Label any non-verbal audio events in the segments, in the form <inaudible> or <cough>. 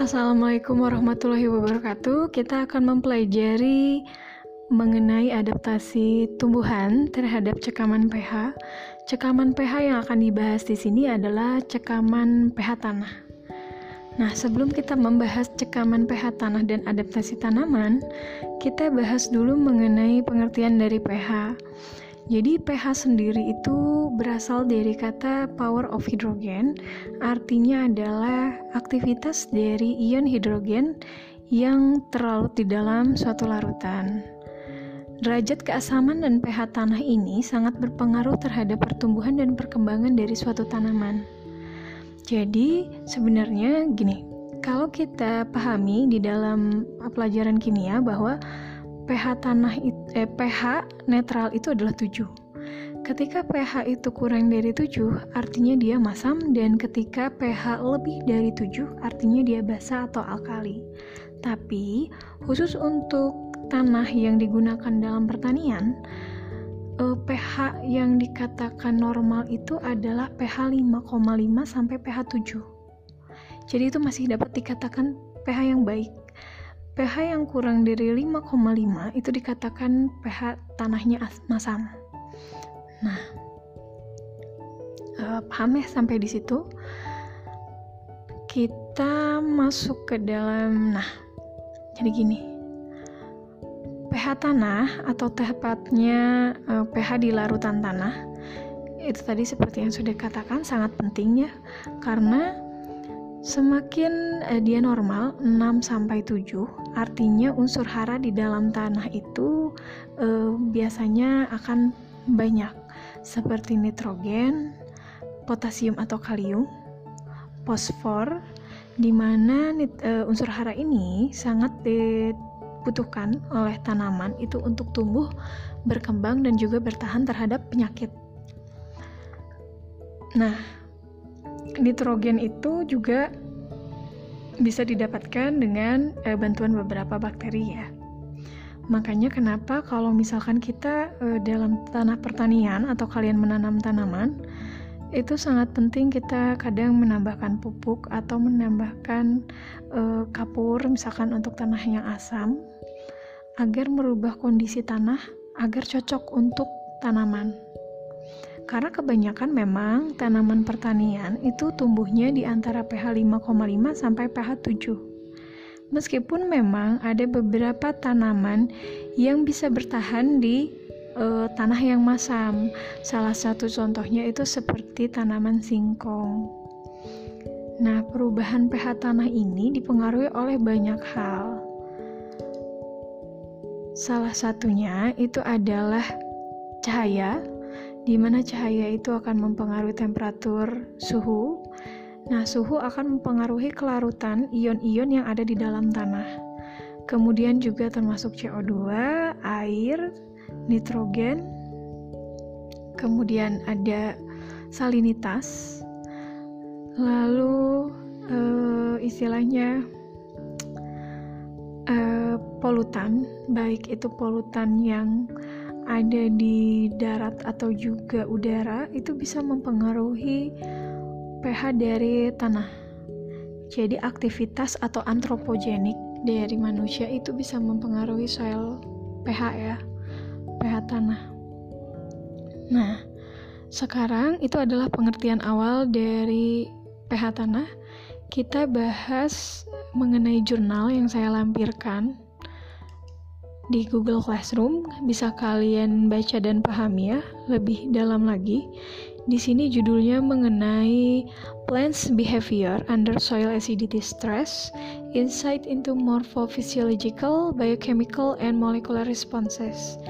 Assalamualaikum warahmatullahi wabarakatuh. Kita akan mempelajari mengenai adaptasi tumbuhan terhadap cekaman pH. Cekaman pH yang akan dibahas di sini adalah cekaman pH tanah. Nah, sebelum kita membahas cekaman pH tanah dan adaptasi tanaman, kita bahas dulu mengenai pengertian dari pH. Jadi pH sendiri itu berasal dari kata power of hydrogen, artinya adalah aktivitas dari ion hidrogen yang terlarut di dalam suatu larutan. Derajat keasaman dan pH tanah ini sangat berpengaruh terhadap pertumbuhan dan perkembangan dari suatu tanaman. Jadi, sebenarnya gini, kalau kita pahami di dalam pelajaran kimia bahwa pH tanah eh, pH netral itu adalah 7. Ketika pH itu kurang dari 7, artinya dia masam dan ketika pH lebih dari 7, artinya dia basa atau alkali. Tapi khusus untuk tanah yang digunakan dalam pertanian, eh, pH yang dikatakan normal itu adalah pH 5,5 sampai pH 7. Jadi itu masih dapat dikatakan pH yang baik pH yang kurang dari 5,5 itu dikatakan pH tanahnya masam. Nah, uh, paham ya sampai di situ? Kita masuk ke dalam, nah, jadi gini. pH tanah atau tepatnya uh, pH di larutan tanah itu tadi seperti yang sudah katakan sangat penting ya karena Semakin eh, dia normal 6 sampai 7, artinya unsur hara di dalam tanah itu eh, biasanya akan banyak seperti nitrogen, potasium atau kalium, fosfor di mana eh, unsur hara ini sangat dibutuhkan oleh tanaman itu untuk tumbuh, berkembang dan juga bertahan terhadap penyakit. Nah, nitrogen itu juga bisa didapatkan dengan e, bantuan beberapa bakteri ya. Makanya kenapa kalau misalkan kita e, dalam tanah pertanian atau kalian menanam tanaman itu sangat penting kita kadang menambahkan pupuk atau menambahkan e, kapur misalkan untuk tanah yang asam agar merubah kondisi tanah agar cocok untuk tanaman. Karena kebanyakan memang tanaman pertanian itu tumbuhnya di antara pH 5,5 sampai pH 7. Meskipun memang ada beberapa tanaman yang bisa bertahan di uh, tanah yang masam. Salah satu contohnya itu seperti tanaman singkong. Nah, perubahan pH tanah ini dipengaruhi oleh banyak hal. Salah satunya itu adalah cahaya di mana cahaya itu akan mempengaruhi temperatur suhu. Nah, suhu akan mempengaruhi kelarutan ion-ion yang ada di dalam tanah. Kemudian juga termasuk CO2, air, nitrogen, kemudian ada salinitas, lalu uh, istilahnya uh, polutan, baik itu polutan yang ada di darat atau juga udara itu bisa mempengaruhi pH dari tanah. Jadi aktivitas atau antropogenik dari manusia itu bisa mempengaruhi soil pH ya, pH tanah. Nah, sekarang itu adalah pengertian awal dari pH tanah. Kita bahas mengenai jurnal yang saya lampirkan di Google Classroom bisa kalian baca dan pahami ya lebih dalam lagi. Di sini judulnya mengenai Plants Behavior Under Soil Acidity Stress, Insight into Morphophysiological, Biochemical, and Molecular Responses.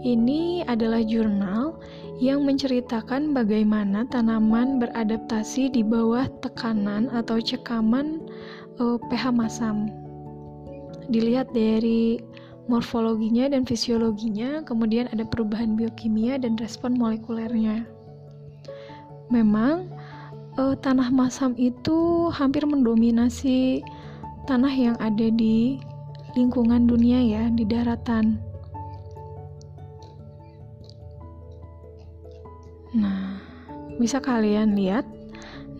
Ini adalah jurnal yang menceritakan bagaimana tanaman beradaptasi di bawah tekanan atau cekaman uh, pH masam. Dilihat dari morfologinya dan fisiologinya, kemudian ada perubahan biokimia dan respon molekulernya. Memang uh, tanah masam itu hampir mendominasi tanah yang ada di lingkungan dunia ya, di daratan. Nah, bisa kalian lihat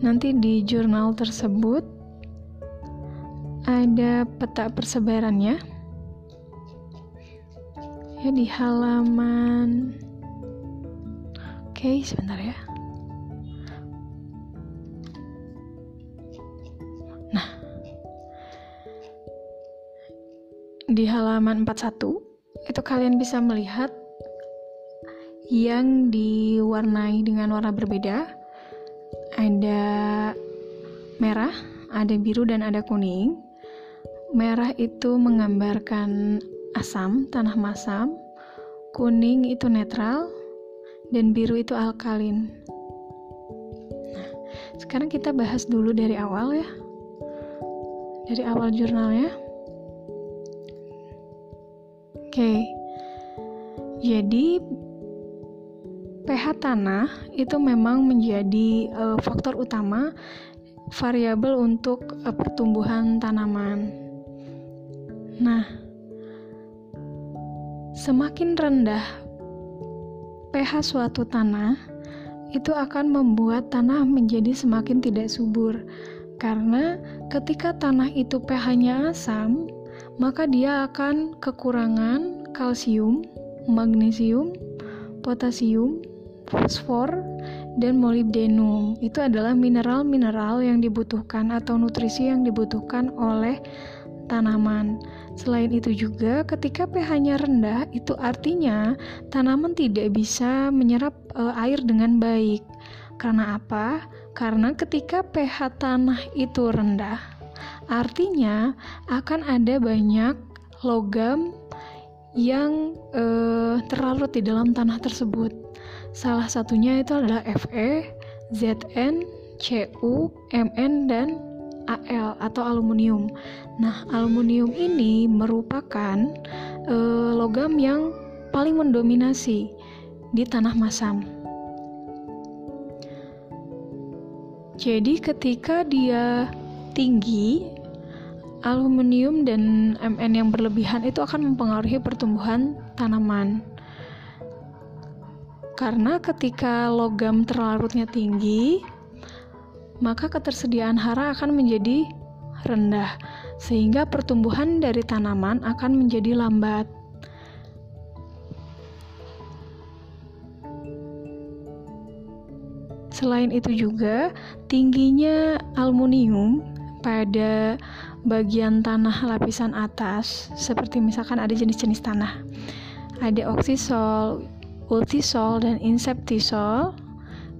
nanti di jurnal tersebut ada peta persebarannya ya di halaman. Oke sebentar ya. Nah. Di halaman 41 itu kalian bisa melihat yang diwarnai dengan warna berbeda. Ada merah, ada biru dan ada kuning. Merah itu menggambarkan asam, tanah masam, kuning itu netral, dan biru itu alkalin. Nah, sekarang kita bahas dulu dari awal ya. Dari awal jurnalnya. Oke. Jadi pH tanah itu memang menjadi uh, faktor utama variabel untuk uh, pertumbuhan tanaman. Nah, Semakin rendah pH suatu tanah, itu akan membuat tanah menjadi semakin tidak subur. Karena ketika tanah itu pH-nya asam, maka dia akan kekurangan kalsium, magnesium, potasium, fosfor, dan molybdenum. Itu adalah mineral-mineral yang dibutuhkan atau nutrisi yang dibutuhkan oleh tanaman. Selain itu juga ketika pH-nya rendah itu artinya tanaman tidak bisa menyerap e, air dengan baik. Karena apa? Karena ketika pH tanah itu rendah, artinya akan ada banyak logam yang e, terlarut di dalam tanah tersebut. Salah satunya itu adalah Fe, Zn, Cu, Mn dan Al atau aluminium. Nah, aluminium ini merupakan e, logam yang paling mendominasi di tanah masam. Jadi ketika dia tinggi, aluminium dan Mn yang berlebihan itu akan mempengaruhi pertumbuhan tanaman. Karena ketika logam terlarutnya tinggi, maka ketersediaan hara akan menjadi rendah, sehingga pertumbuhan dari tanaman akan menjadi lambat. Selain itu juga, tingginya aluminium pada bagian tanah lapisan atas, seperti misalkan ada jenis-jenis tanah. Ada oksisol, ultisol, dan inseptisol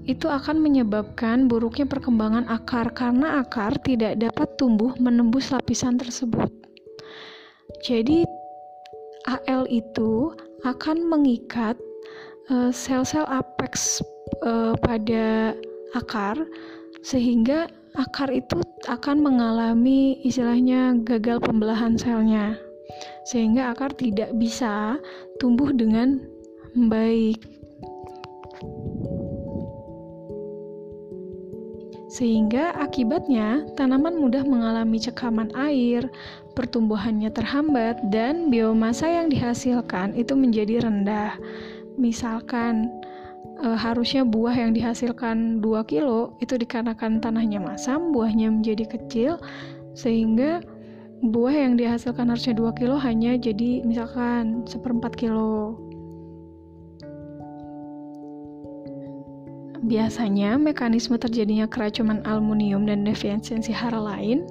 itu akan menyebabkan buruknya perkembangan akar karena akar tidak dapat tumbuh menembus lapisan tersebut. Jadi AL itu akan mengikat uh, sel-sel apex uh, pada akar sehingga akar itu akan mengalami istilahnya gagal pembelahan selnya sehingga akar tidak bisa tumbuh dengan baik. Sehingga akibatnya tanaman mudah mengalami cekaman air, pertumbuhannya terhambat, dan biomasa yang dihasilkan itu menjadi rendah. Misalkan e, harusnya buah yang dihasilkan 2 kilo itu dikarenakan tanahnya masam, buahnya menjadi kecil, sehingga buah yang dihasilkan harusnya 2 kilo hanya jadi misalkan seperempat kilo. Biasanya, mekanisme terjadinya keracunan aluminium dan defisiensi hara lain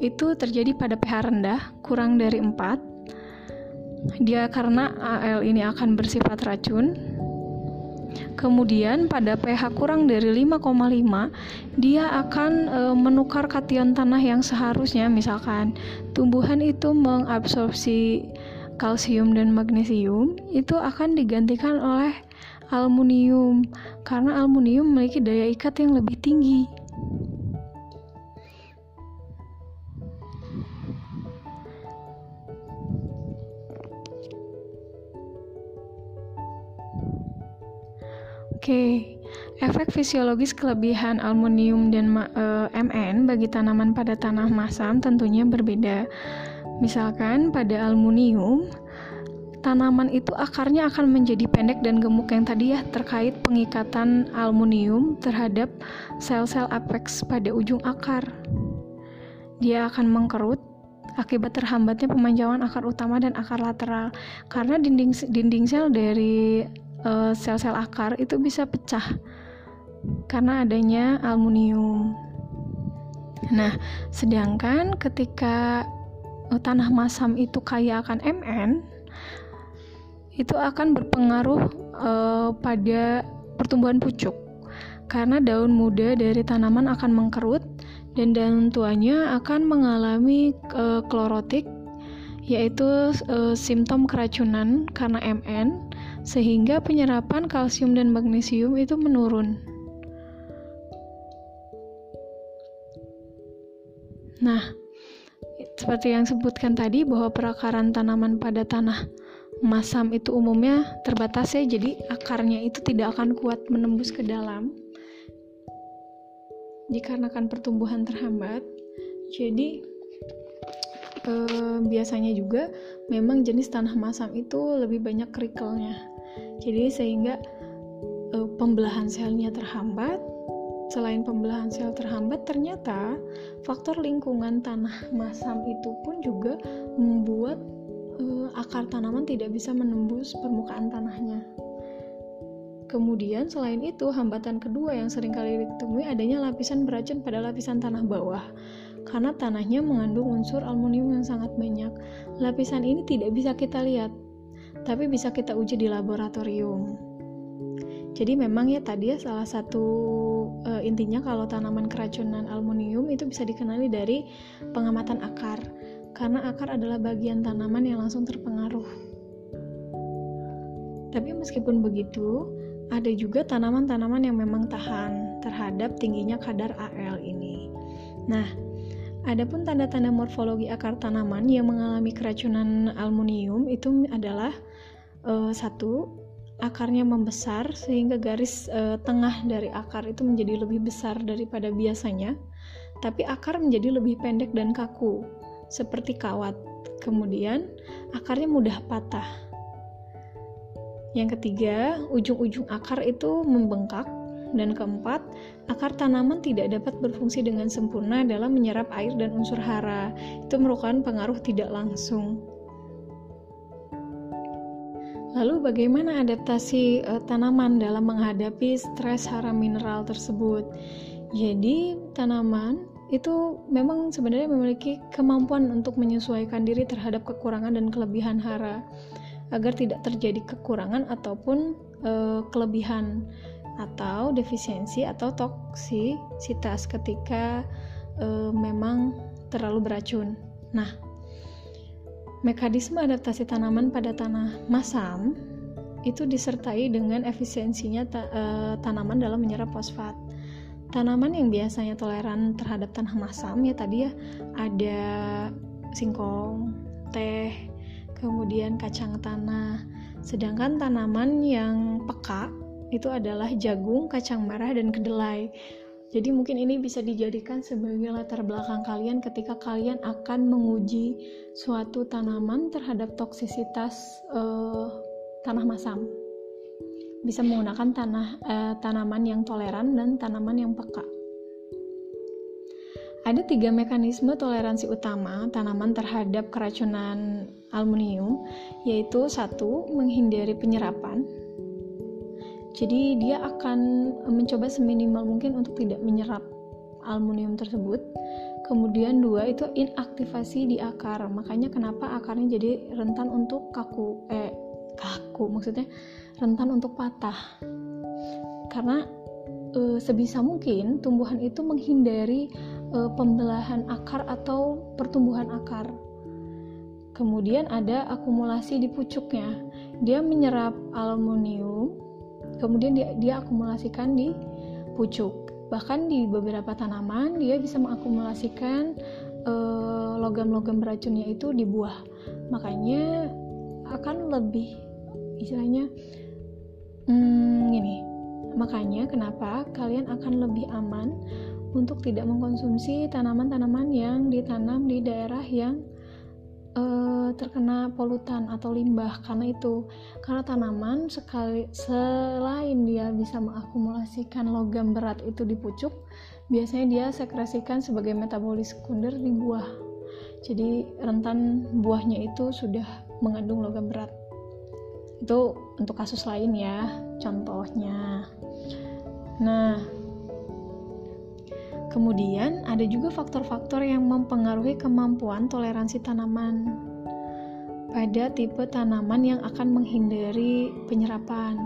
itu terjadi pada pH rendah, kurang dari 4. Dia karena Al ini akan bersifat racun. Kemudian pada pH kurang dari 5,5, dia akan e, menukar kation tanah yang seharusnya misalkan tumbuhan itu mengabsorpsi kalsium dan magnesium itu akan digantikan oleh aluminium karena aluminium memiliki daya ikat yang lebih tinggi. Oke, efek fisiologis kelebihan aluminium dan e, Mn bagi tanaman pada tanah masam tentunya berbeda. Misalkan pada aluminium, tanaman itu akarnya akan menjadi pendek dan gemuk yang tadi ya terkait pengikatan aluminium terhadap sel-sel apex pada ujung akar. Dia akan mengkerut akibat terhambatnya pemanjauan akar utama dan akar lateral karena dinding dinding sel dari eh, sel-sel uh, akar itu bisa pecah karena adanya aluminium. Nah, sedangkan ketika uh, tanah masam itu kaya akan Mn, itu akan berpengaruh uh, pada pertumbuhan pucuk karena daun muda dari tanaman akan mengkerut dan daun tuanya akan mengalami uh, klorotik yaitu uh, simptom keracunan karena Mn sehingga penyerapan kalsium dan magnesium itu menurun. Nah, seperti yang sebutkan tadi bahwa perakaran tanaman pada tanah masam itu umumnya terbatas ya, jadi akarnya itu tidak akan kuat menembus ke dalam. Dikarenakan pertumbuhan terhambat jadi eh, biasanya juga memang jenis tanah masam itu lebih banyak kerikelnya jadi sehingga eh, pembelahan selnya terhambat. Selain pembelahan sel terhambat ternyata faktor lingkungan tanah masam itu pun juga membuat eh, akar tanaman tidak bisa menembus permukaan tanahnya Kemudian selain itu, hambatan kedua yang sering kali ditemui adanya lapisan beracun pada lapisan tanah bawah. Karena tanahnya mengandung unsur aluminium yang sangat banyak. Lapisan ini tidak bisa kita lihat, tapi bisa kita uji di laboratorium. Jadi memang ya tadi ya salah satu e, intinya kalau tanaman keracunan aluminium itu bisa dikenali dari pengamatan akar. Karena akar adalah bagian tanaman yang langsung terpengaruh. Tapi meskipun begitu, ada juga tanaman-tanaman yang memang tahan terhadap tingginya kadar AL ini. Nah, adapun tanda-tanda morfologi akar tanaman yang mengalami keracunan aluminium itu adalah uh, satu akarnya membesar sehingga garis uh, tengah dari akar itu menjadi lebih besar daripada biasanya, tapi akar menjadi lebih pendek dan kaku seperti kawat. Kemudian akarnya mudah patah yang ketiga, ujung-ujung akar itu membengkak. Dan keempat, akar tanaman tidak dapat berfungsi dengan sempurna dalam menyerap air dan unsur hara. Itu merupakan pengaruh tidak langsung. Lalu bagaimana adaptasi e, tanaman dalam menghadapi stres hara mineral tersebut? Jadi, tanaman itu memang sebenarnya memiliki kemampuan untuk menyesuaikan diri terhadap kekurangan dan kelebihan hara agar tidak terjadi kekurangan ataupun e, kelebihan atau defisiensi atau toksisitas ketika e, memang terlalu beracun. Nah, mekanisme adaptasi tanaman pada tanah masam itu disertai dengan efisiensinya ta, e, tanaman dalam menyerap fosfat. Tanaman yang biasanya toleran terhadap tanah masam ya tadi ya ada singkong, teh, kemudian kacang tanah. Sedangkan tanaman yang peka itu adalah jagung, kacang merah, dan kedelai. Jadi mungkin ini bisa dijadikan sebagai latar belakang kalian ketika kalian akan menguji suatu tanaman terhadap toksisitas uh, tanah masam. Bisa menggunakan tanah uh, tanaman yang toleran dan tanaman yang peka. Ada tiga mekanisme toleransi utama tanaman terhadap keracunan aluminium, yaitu satu, menghindari penyerapan. Jadi dia akan mencoba seminimal mungkin untuk tidak menyerap aluminium tersebut. Kemudian dua itu inaktivasi di akar. Makanya kenapa akarnya jadi rentan untuk kaku eh kaku maksudnya rentan untuk patah. Karena e, sebisa mungkin tumbuhan itu menghindari uh, pembelahan akar atau pertumbuhan akar. Kemudian ada akumulasi di pucuknya. Dia menyerap aluminium, kemudian dia, dia akumulasikan di pucuk. Bahkan di beberapa tanaman dia bisa mengakumulasikan uh, logam-logam beracunnya itu di buah. Makanya akan lebih istilahnya hmm, ini. Makanya kenapa kalian akan lebih aman untuk tidak mengkonsumsi tanaman-tanaman yang ditanam di daerah yang uh, terkena polutan atau limbah? Karena itu karena tanaman sekali selain dia bisa mengakumulasikan logam berat itu di pucuk biasanya dia sekresikan sebagai metabolis sekunder di buah. Jadi rentan buahnya itu sudah mengandung logam berat itu untuk kasus lain ya contohnya. Nah kemudian ada juga faktor-faktor yang mempengaruhi kemampuan toleransi tanaman pada tipe tanaman yang akan menghindari penyerapan.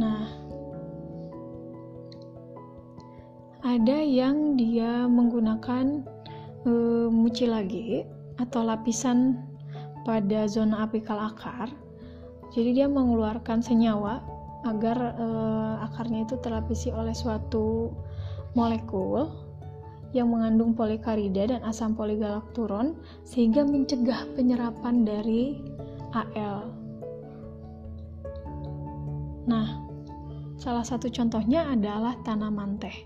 Nah ada yang dia menggunakan e, mucilage atau lapisan pada zona apikal akar jadi dia mengeluarkan senyawa agar e, akarnya itu terlapisi oleh suatu molekul yang mengandung polikarida dan asam poligalakturon sehingga mencegah penyerapan dari AL. Nah, salah satu contohnya adalah tanaman teh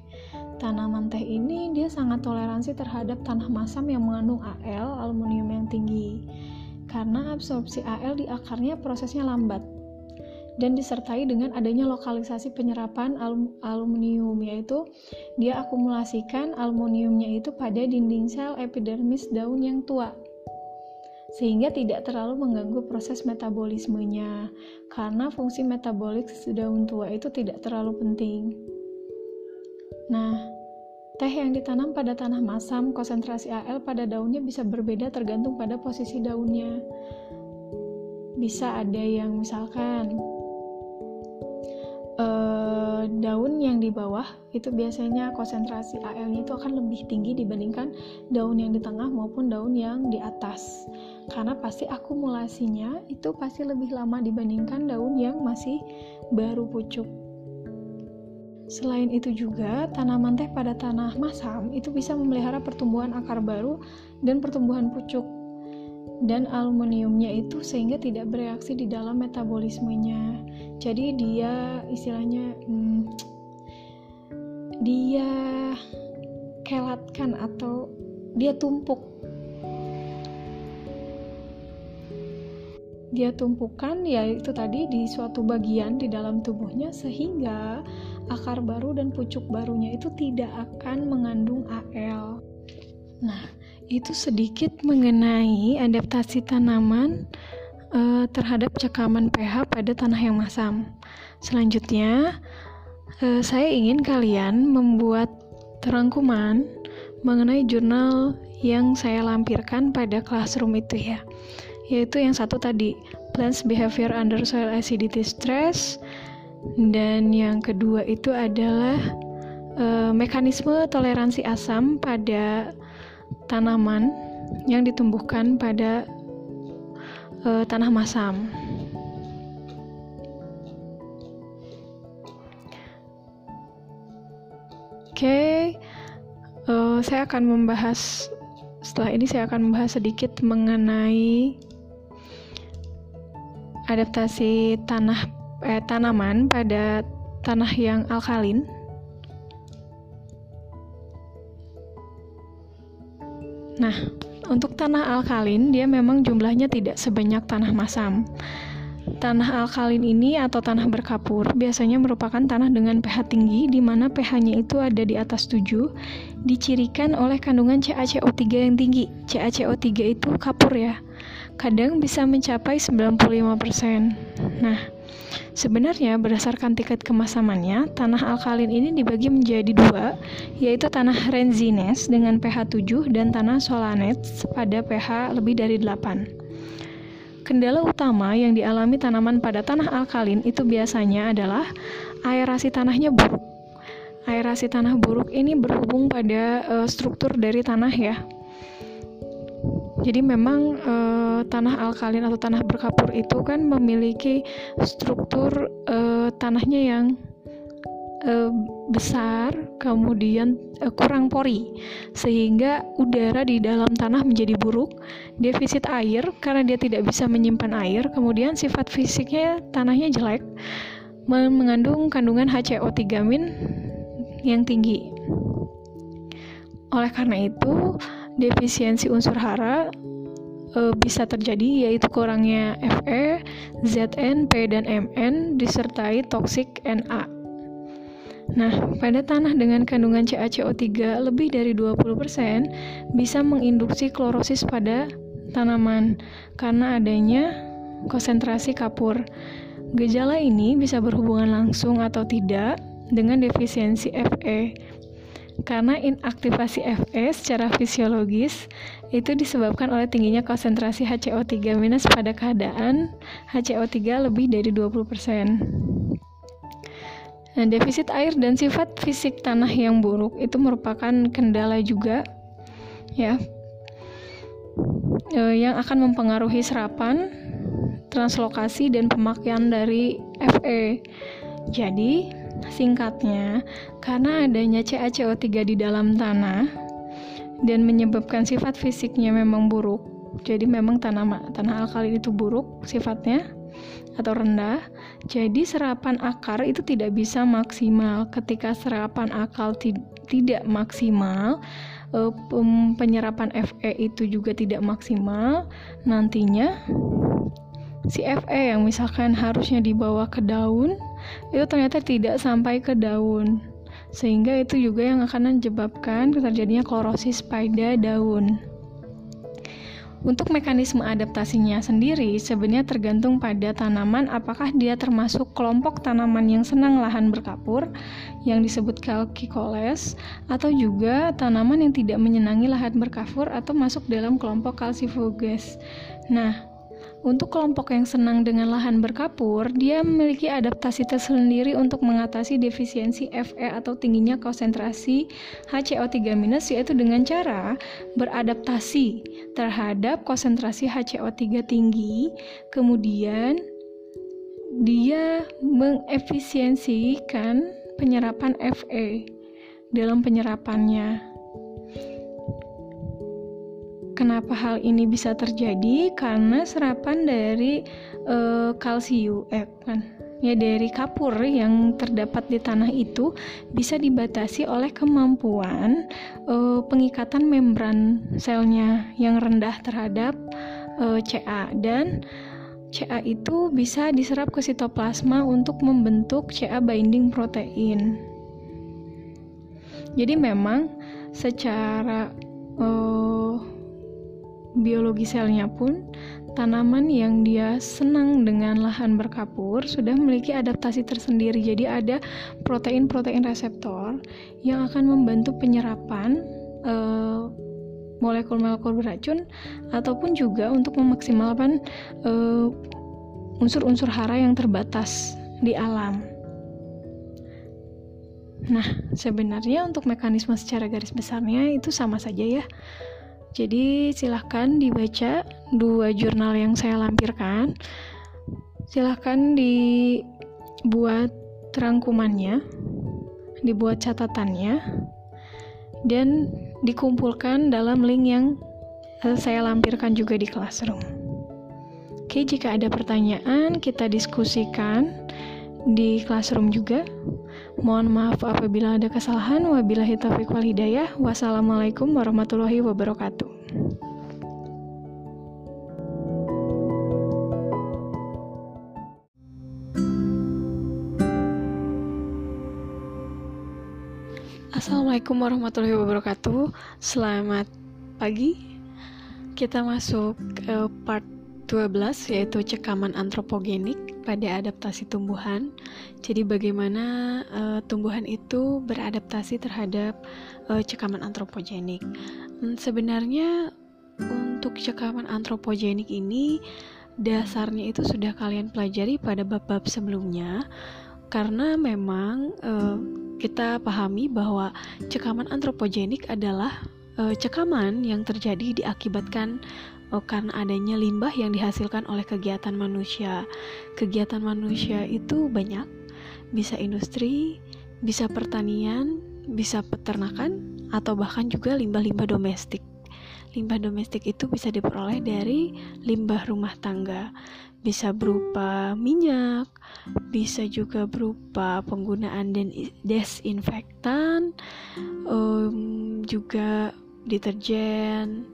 tanaman teh ini dia sangat toleransi terhadap tanah masam yang mengandung Al, aluminium yang tinggi. Karena absorpsi Al di akarnya prosesnya lambat dan disertai dengan adanya lokalisasi penyerapan alum aluminium yaitu dia akumulasikan aluminiumnya itu pada dinding sel epidermis daun yang tua sehingga tidak terlalu mengganggu proses metabolismenya karena fungsi metabolik daun tua itu tidak terlalu penting. Nah, teh yang ditanam pada tanah masam, konsentrasi Al pada daunnya bisa berbeda tergantung pada posisi daunnya. Bisa ada yang misalkan eh, daun yang di bawah itu biasanya konsentrasi Al-nya itu akan lebih tinggi dibandingkan daun yang di tengah maupun daun yang di atas. Karena pasti akumulasinya itu pasti lebih lama dibandingkan daun yang masih baru pucuk. Selain itu juga, tanaman teh pada tanah masam itu bisa memelihara pertumbuhan akar baru dan pertumbuhan pucuk dan aluminiumnya itu sehingga tidak bereaksi di dalam metabolismenya. Jadi dia istilahnya hmm, dia kelatkan atau dia tumpuk dia tumpukan yaitu tadi di suatu bagian di dalam tubuhnya sehingga akar baru dan pucuk barunya itu tidak akan mengandung AL. Nah, itu sedikit mengenai adaptasi tanaman uh, terhadap cekaman pH pada tanah yang masam. Selanjutnya, uh, saya ingin kalian membuat terangkuman mengenai jurnal yang saya lampirkan pada classroom itu ya. Yaitu yang satu tadi, Plants Behavior Under Soil Acidity Stress, dan yang kedua itu adalah e, mekanisme toleransi asam pada tanaman yang ditumbuhkan pada e, tanah masam. Oke, okay. uh, saya akan membahas setelah ini saya akan membahas sedikit mengenai adaptasi tanah eh, tanaman pada tanah yang alkalin. Nah, untuk tanah alkalin dia memang jumlahnya tidak sebanyak tanah masam. Tanah alkalin ini atau tanah berkapur biasanya merupakan tanah dengan pH tinggi di mana pH-nya itu ada di atas 7, dicirikan oleh kandungan CaCO3 yang tinggi. CaCO3 itu kapur ya. Kadang bisa mencapai 95%. Nah, Sebenarnya berdasarkan tingkat kemasamannya, tanah alkalin ini dibagi menjadi dua, yaitu tanah renzines dengan pH 7 dan tanah solanet pada pH lebih dari 8. Kendala utama yang dialami tanaman pada tanah alkalin itu biasanya adalah aerasi tanahnya buruk. Aerasi tanah buruk ini berhubung pada uh, struktur dari tanah ya. Jadi memang e, tanah alkalin atau tanah berkapur itu kan memiliki struktur e, tanahnya yang e, besar, kemudian e, kurang pori, sehingga udara di dalam tanah menjadi buruk, defisit air karena dia tidak bisa menyimpan air, kemudian sifat fisiknya tanahnya jelek, mengandung kandungan HCO3- yang tinggi. Oleh karena itu, defisiensi unsur hara e, bisa terjadi yaitu kurangnya Fe, Zn, P dan Mn disertai toksik Na. Nah, pada tanah dengan kandungan CaCO3 lebih dari 20% bisa menginduksi klorosis pada tanaman karena adanya konsentrasi kapur. Gejala ini bisa berhubungan langsung atau tidak dengan defisiensi Fe. Karena inaktivasi Fe secara fisiologis itu disebabkan oleh tingginya konsentrasi HCO3- pada keadaan HCO3 lebih dari 20%. Nah, defisit air dan sifat fisik tanah yang buruk itu merupakan kendala juga ya. E, yang akan mempengaruhi serapan, translokasi dan pemakaian dari Fe. Jadi, singkatnya, karena adanya CaCO3 di dalam tanah dan menyebabkan sifat fisiknya memang buruk. Jadi memang tanah tanah alkali itu buruk sifatnya atau rendah, jadi serapan akar itu tidak bisa maksimal. Ketika serapan akal tidak maksimal, uh, penyerapan Fe itu juga tidak maksimal. Nantinya si Fe yang misalkan harusnya dibawa ke daun itu ternyata tidak sampai ke daun. Sehingga itu juga yang akan menyebabkan terjadinya klorosis pada daun. Untuk mekanisme adaptasinya sendiri sebenarnya tergantung pada tanaman apakah dia termasuk kelompok tanaman yang senang lahan berkapur yang disebut calcicoles atau juga tanaman yang tidak menyenangi lahan berkapur atau masuk dalam kelompok calcifuges. Nah, untuk kelompok yang senang dengan lahan berkapur, dia memiliki adaptasi tersendiri untuk mengatasi defisiensi Fe atau tingginya konsentrasi HCO3- yaitu dengan cara beradaptasi terhadap konsentrasi HCO3 tinggi, kemudian dia mengefisiensikan penyerapan Fe dalam penyerapannya. Kenapa hal ini bisa terjadi? Karena serapan dari uh, kalsium, eh kan, ya dari kapur yang terdapat di tanah itu bisa dibatasi oleh kemampuan uh, pengikatan membran selnya yang rendah terhadap uh, Ca dan Ca itu bisa diserap ke sitoplasma untuk membentuk Ca binding protein. Jadi memang secara uh, biologi selnya pun tanaman yang dia senang dengan lahan berkapur sudah memiliki adaptasi tersendiri. Jadi ada protein-protein reseptor yang akan membantu penyerapan uh, molekul-molekul beracun ataupun juga untuk memaksimalkan uh, unsur-unsur hara yang terbatas di alam. Nah, sebenarnya untuk mekanisme secara garis besarnya itu sama saja ya. Jadi silahkan dibaca dua jurnal yang saya lampirkan. Silahkan dibuat rangkumannya, dibuat catatannya, dan dikumpulkan dalam link yang eh, saya lampirkan juga di classroom. Oke, jika ada pertanyaan, kita diskusikan di classroom juga. Mohon maaf apabila ada kesalahan. Wabillahi taufiq wal hidayah. Wassalamualaikum warahmatullahi wabarakatuh. Assalamualaikum warahmatullahi wabarakatuh. Selamat pagi. Kita masuk ke part 12 yaitu cekaman antropogenik pada adaptasi tumbuhan. Jadi bagaimana uh, tumbuhan itu beradaptasi terhadap uh, cekaman antropogenik. Hmm, sebenarnya untuk cekaman antropogenik ini dasarnya itu sudah kalian pelajari pada bab-bab sebelumnya karena memang uh, kita pahami bahwa cekaman antropogenik adalah cekaman yang terjadi diakibatkan karena adanya limbah yang dihasilkan oleh kegiatan manusia. Kegiatan manusia itu banyak, bisa industri, bisa pertanian, bisa peternakan, atau bahkan juga limbah-limbah domestik. Limbah domestik itu bisa diperoleh dari limbah rumah tangga, bisa berupa minyak, bisa juga berupa penggunaan desinfektan, um, juga deterjen,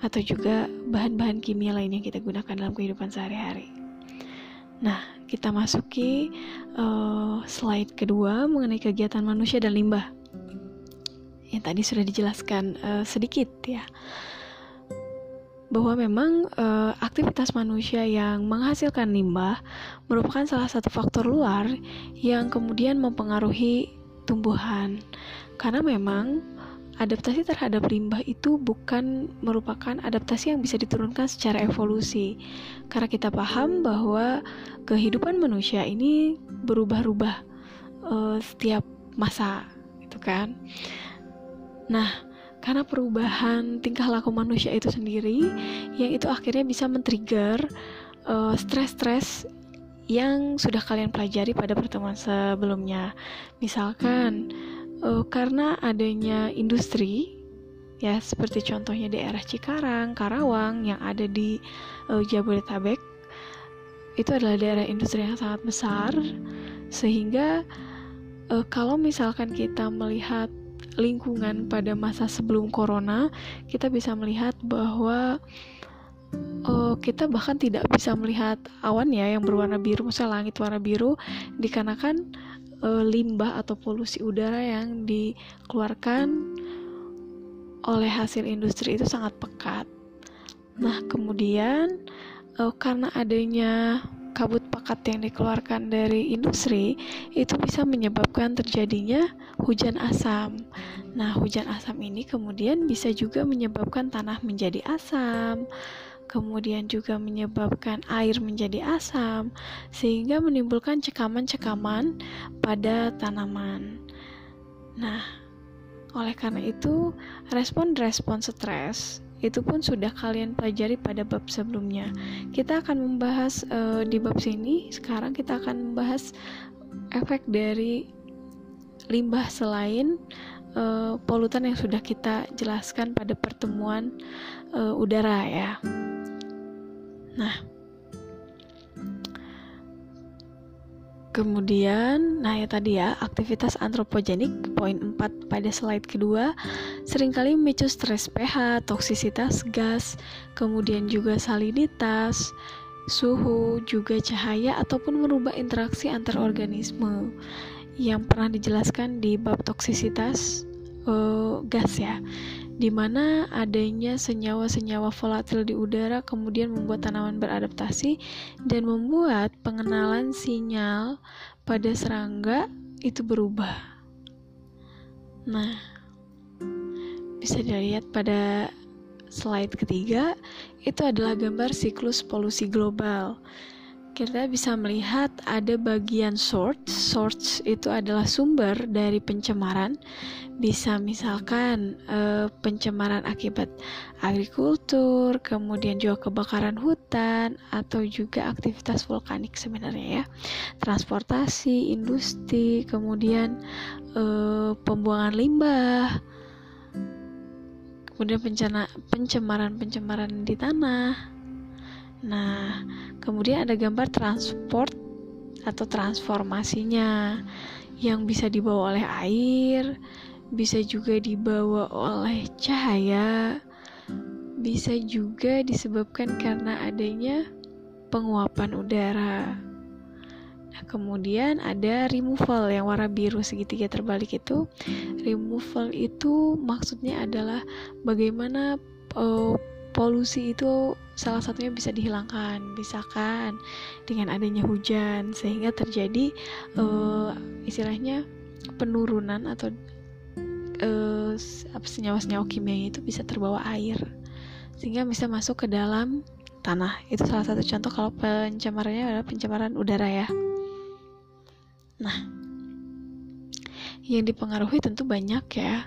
atau juga bahan-bahan kimia lain yang kita gunakan dalam kehidupan sehari-hari. Nah, kita masuki uh, slide kedua mengenai kegiatan manusia dan limbah. Yang tadi sudah dijelaskan uh, sedikit ya bahwa memang e, aktivitas manusia yang menghasilkan limbah merupakan salah satu faktor luar yang kemudian mempengaruhi tumbuhan. Karena memang adaptasi terhadap limbah itu bukan merupakan adaptasi yang bisa diturunkan secara evolusi. Karena kita paham bahwa kehidupan manusia ini berubah-ubah e, setiap masa, itu kan. Nah, karena perubahan tingkah laku manusia itu sendiri yang itu akhirnya bisa men-trigger uh, stres-stres yang sudah kalian pelajari pada pertemuan sebelumnya. Misalkan uh, karena adanya industri ya seperti contohnya daerah Cikarang, Karawang yang ada di uh, Jabodetabek itu adalah daerah industri yang sangat besar. Sehingga uh, kalau misalkan kita melihat lingkungan pada masa sebelum corona, kita bisa melihat bahwa uh, kita bahkan tidak bisa melihat awan ya yang berwarna biru, misalnya langit warna biru, dikarenakan uh, limbah atau polusi udara yang dikeluarkan oleh hasil industri itu sangat pekat. Nah, kemudian uh, karena adanya kabut pekat yang dikeluarkan dari industri itu bisa menyebabkan terjadinya hujan asam. Nah, hujan asam ini kemudian bisa juga menyebabkan tanah menjadi asam, kemudian juga menyebabkan air menjadi asam, sehingga menimbulkan cekaman-cekaman pada tanaman. Nah, oleh karena itu, respon-respon stres itu pun sudah kalian pelajari pada bab sebelumnya. Kita akan membahas uh, di bab sini sekarang kita akan membahas efek dari limbah selain uh, polutan yang sudah kita jelaskan pada pertemuan uh, udara ya. Nah, Kemudian, nah ya tadi ya, aktivitas antropogenik poin 4 pada slide kedua sering kali memicu stres pH, toksisitas gas, kemudian juga salinitas, suhu, juga cahaya ataupun merubah interaksi antar organisme. Yang pernah dijelaskan di bab toksisitas uh, gas ya di mana adanya senyawa-senyawa volatil di udara kemudian membuat tanaman beradaptasi dan membuat pengenalan sinyal pada serangga itu berubah. Nah, bisa dilihat pada slide ketiga, itu adalah gambar siklus polusi global kita bisa melihat ada bagian source. Source itu adalah sumber dari pencemaran. Bisa misalkan e, pencemaran akibat agrikultur, kemudian juga kebakaran hutan atau juga aktivitas vulkanik sebenarnya ya. Transportasi, industri, kemudian e, pembuangan limbah. Kemudian pencemaran-pencemaran di tanah Nah, kemudian ada gambar transport atau transformasinya yang bisa dibawa oleh air, bisa juga dibawa oleh cahaya, bisa juga disebabkan karena adanya penguapan udara. Nah, kemudian ada removal yang warna biru segitiga terbalik itu. Removal itu maksudnya adalah bagaimana uh, polusi itu salah satunya bisa dihilangkan, bisa kan dengan adanya hujan sehingga terjadi uh, istilahnya penurunan atau uh, senyawa-senyawa kimia itu bisa terbawa air sehingga bisa masuk ke dalam tanah. Itu salah satu contoh kalau pencemarannya adalah pencemaran udara ya. Nah, yang dipengaruhi tentu banyak ya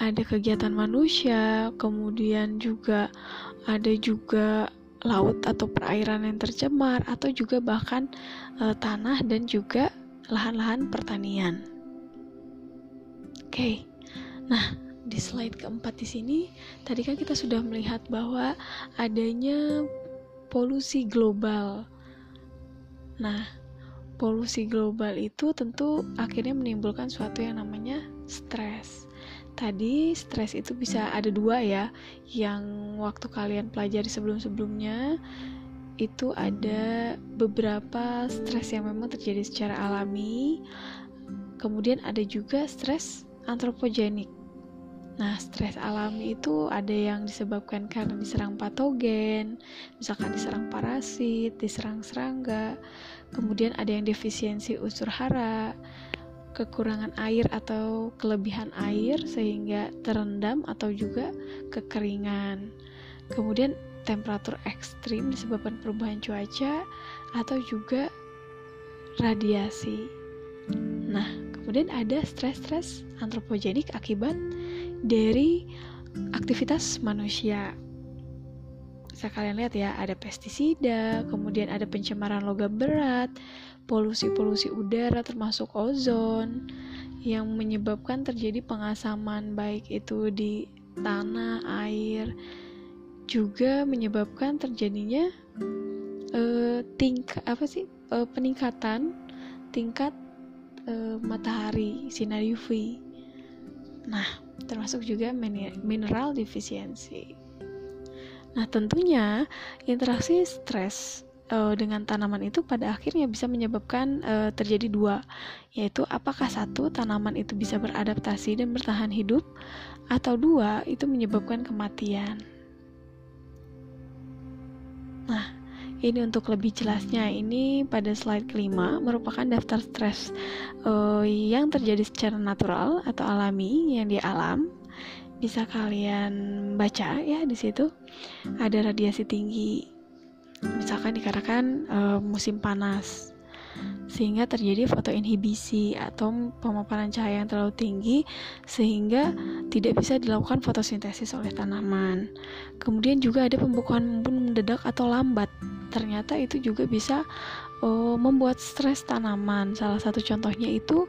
ada kegiatan manusia, kemudian juga ada juga laut atau perairan yang tercemar atau juga bahkan e, tanah dan juga lahan-lahan pertanian. Oke. Okay. Nah, di slide keempat di sini tadi kan kita sudah melihat bahwa adanya polusi global. Nah, polusi global itu tentu akhirnya menimbulkan suatu yang namanya stres tadi stres itu bisa ada dua ya. Yang waktu kalian pelajari sebelum-sebelumnya itu ada beberapa stres yang memang terjadi secara alami, kemudian ada juga stres antropogenik. Nah, stres alami itu ada yang disebabkan karena diserang patogen, misalkan diserang parasit, diserang serangga, kemudian ada yang defisiensi unsur hara, kekurangan air atau kelebihan air sehingga terendam atau juga kekeringan. Kemudian temperatur ekstrim disebabkan perubahan cuaca atau juga radiasi. Nah, kemudian ada stres-stres antropogenik akibat dari aktivitas manusia. Bisa kalian lihat ya, ada pestisida, kemudian ada pencemaran logam berat, polusi-polusi udara termasuk ozon yang menyebabkan terjadi pengasaman baik itu di tanah, air, juga menyebabkan terjadinya uh, tingkat apa sih uh, peningkatan tingkat uh, matahari sinar UV. Nah, termasuk juga mineral defisiensi. Nah, tentunya interaksi stres uh, dengan tanaman itu pada akhirnya bisa menyebabkan uh, terjadi dua, yaitu apakah satu tanaman itu bisa beradaptasi dan bertahan hidup, atau dua itu menyebabkan kematian. Nah, ini untuk lebih jelasnya, ini pada slide kelima merupakan daftar stres uh, yang terjadi secara natural atau alami yang di alam. Bisa kalian baca ya di situ. Ada radiasi tinggi, misalkan dikarenakan uh, musim panas sehingga terjadi fotoinhibisi atau pemaparan cahaya yang terlalu tinggi sehingga tidak bisa dilakukan fotosintesis oleh tanaman. Kemudian juga ada pembekuan embun mendadak atau lambat. Ternyata itu juga bisa uh, membuat stres tanaman. Salah satu contohnya itu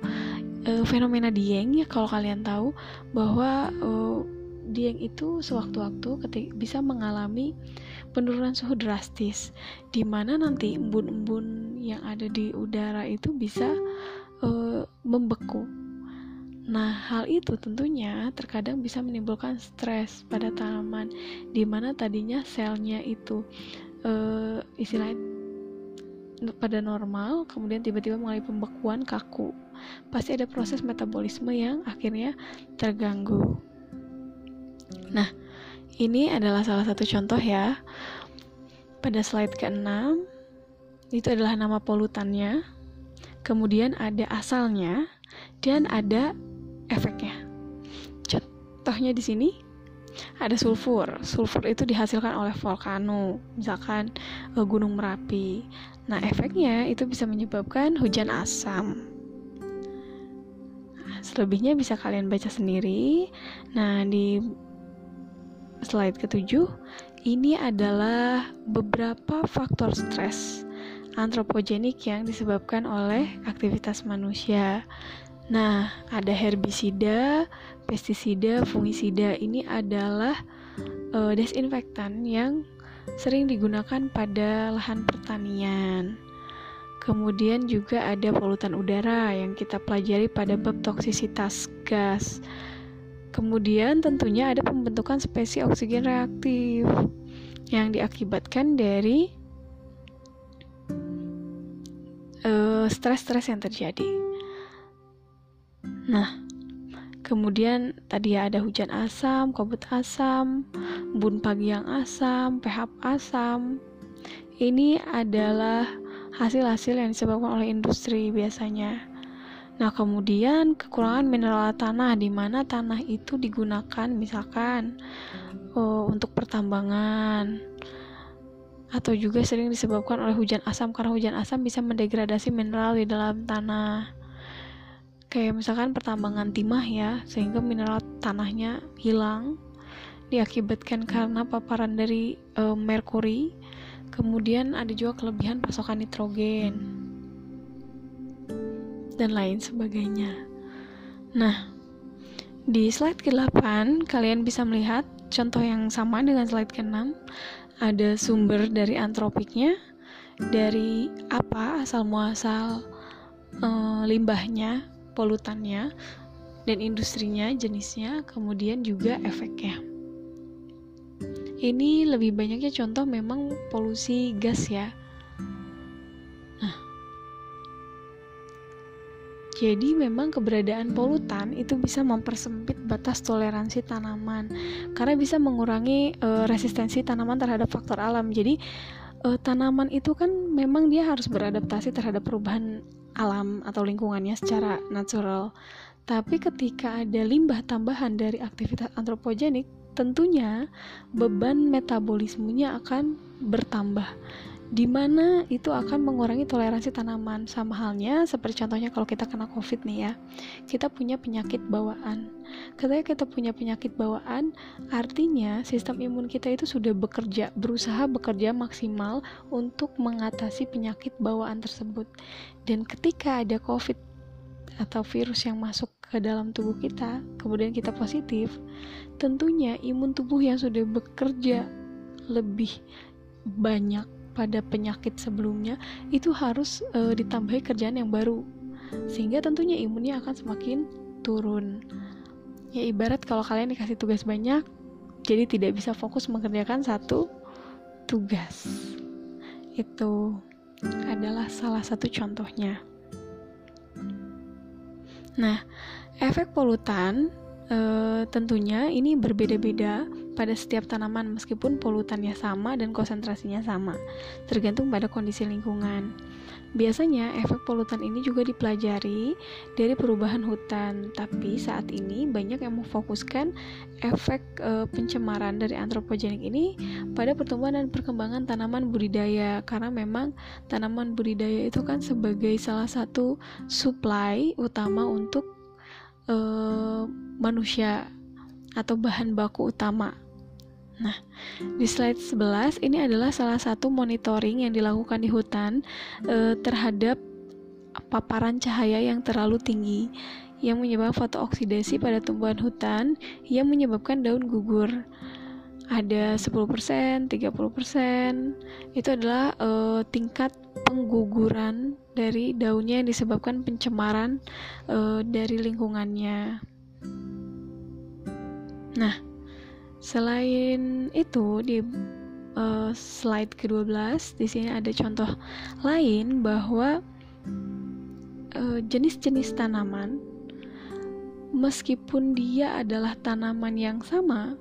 uh, fenomena dieng ya kalau kalian tahu bahwa uh, dieng itu sewaktu-waktu bisa mengalami penurunan suhu drastis di mana nanti embun-embun yang ada di udara itu bisa uh, membeku. Nah, hal itu tentunya terkadang bisa menimbulkan stres pada tanaman di mana tadinya selnya itu uh, istilahnya pada normal, kemudian tiba-tiba mengalami pembekuan kaku. Pasti ada proses metabolisme yang akhirnya terganggu. Nah, ini adalah salah satu contoh ya. Pada slide ke-6, itu adalah nama polutannya. Kemudian ada asalnya dan ada efeknya. Contohnya di sini ada sulfur. Sulfur itu dihasilkan oleh volcano, misalkan uh, Gunung Merapi. Nah, efeknya itu bisa menyebabkan hujan asam. Nah, selebihnya bisa kalian baca sendiri. Nah, di slide ketujuh, ini adalah beberapa faktor stres antropogenik yang disebabkan oleh aktivitas manusia. Nah, ada herbisida, pestisida, fungisida. Ini adalah uh, desinfektan yang sering digunakan pada lahan pertanian. Kemudian juga ada polutan udara yang kita pelajari pada bab toksisitas gas. Kemudian tentunya ada pembentukan spesies oksigen reaktif yang diakibatkan dari uh, stres-stres yang terjadi. Nah, kemudian tadi ada hujan asam, kabut asam, bun pagi yang asam, pH asam. Ini adalah hasil-hasil yang disebabkan oleh industri biasanya. Nah, kemudian kekurangan mineral tanah di mana tanah itu digunakan misalkan uh, untuk pertambangan atau juga sering disebabkan oleh hujan asam karena hujan asam bisa mendegradasi mineral di dalam tanah. Kayak misalkan pertambangan timah ya, sehingga mineral tanahnya hilang diakibatkan karena paparan dari uh, merkuri. Kemudian ada juga kelebihan pasokan nitrogen dan lain sebagainya. Nah, di slide ke-8 kalian bisa melihat contoh yang sama dengan slide ke-6. Ada sumber dari antropiknya, dari apa asal muasal e, limbahnya, polutannya, dan industrinya, jenisnya, kemudian juga efeknya. ini lebih banyaknya contoh memang polusi gas ya jadi memang keberadaan polutan itu bisa mempersempit batas toleransi tanaman karena bisa mengurangi uh, resistensi tanaman terhadap faktor alam. Jadi uh, tanaman itu kan memang dia harus beradaptasi terhadap perubahan alam atau lingkungannya secara natural. Tapi ketika ada limbah tambahan dari aktivitas antropogenik tentunya beban metabolismenya akan bertambah di mana itu akan mengurangi toleransi tanaman. Sama halnya seperti contohnya kalau kita kena covid nih ya kita punya penyakit bawaan. Ketika kita punya penyakit bawaan artinya sistem imun kita itu sudah bekerja berusaha bekerja maksimal untuk mengatasi penyakit bawaan tersebut. Dan ketika ada covid atau virus yang masuk ke dalam tubuh kita, kemudian kita positif, tentunya imun tubuh yang sudah bekerja lebih banyak pada penyakit sebelumnya itu harus e, ditambahi kerjaan yang baru. Sehingga tentunya imunnya akan semakin turun. Ya ibarat kalau kalian dikasih tugas banyak, jadi tidak bisa fokus mengerjakan satu tugas. Itu adalah salah satu contohnya. Nah, efek polutan e, tentunya ini berbeda-beda pada setiap tanaman meskipun polutannya sama dan konsentrasinya sama, tergantung pada kondisi lingkungan. Biasanya efek polutan ini juga dipelajari dari perubahan hutan, tapi saat ini banyak yang memfokuskan efek e, pencemaran dari antropogenik ini pada pertumbuhan dan perkembangan tanaman budidaya karena memang tanaman budidaya itu kan sebagai salah satu supply utama untuk e, manusia atau bahan baku utama Nah, di slide 11 ini adalah salah satu monitoring yang dilakukan di hutan eh, terhadap paparan cahaya yang terlalu tinggi yang menyebabkan fotooksidasi pada tumbuhan hutan yang menyebabkan daun gugur. Ada 10%, 30%. Itu adalah eh, tingkat pengguguran dari daunnya yang disebabkan pencemaran eh, dari lingkungannya. Nah, Selain itu di uh, slide ke-12 di sini ada contoh lain bahwa eh, jenis-jenis uh, tanaman meskipun dia adalah tanaman yang sama,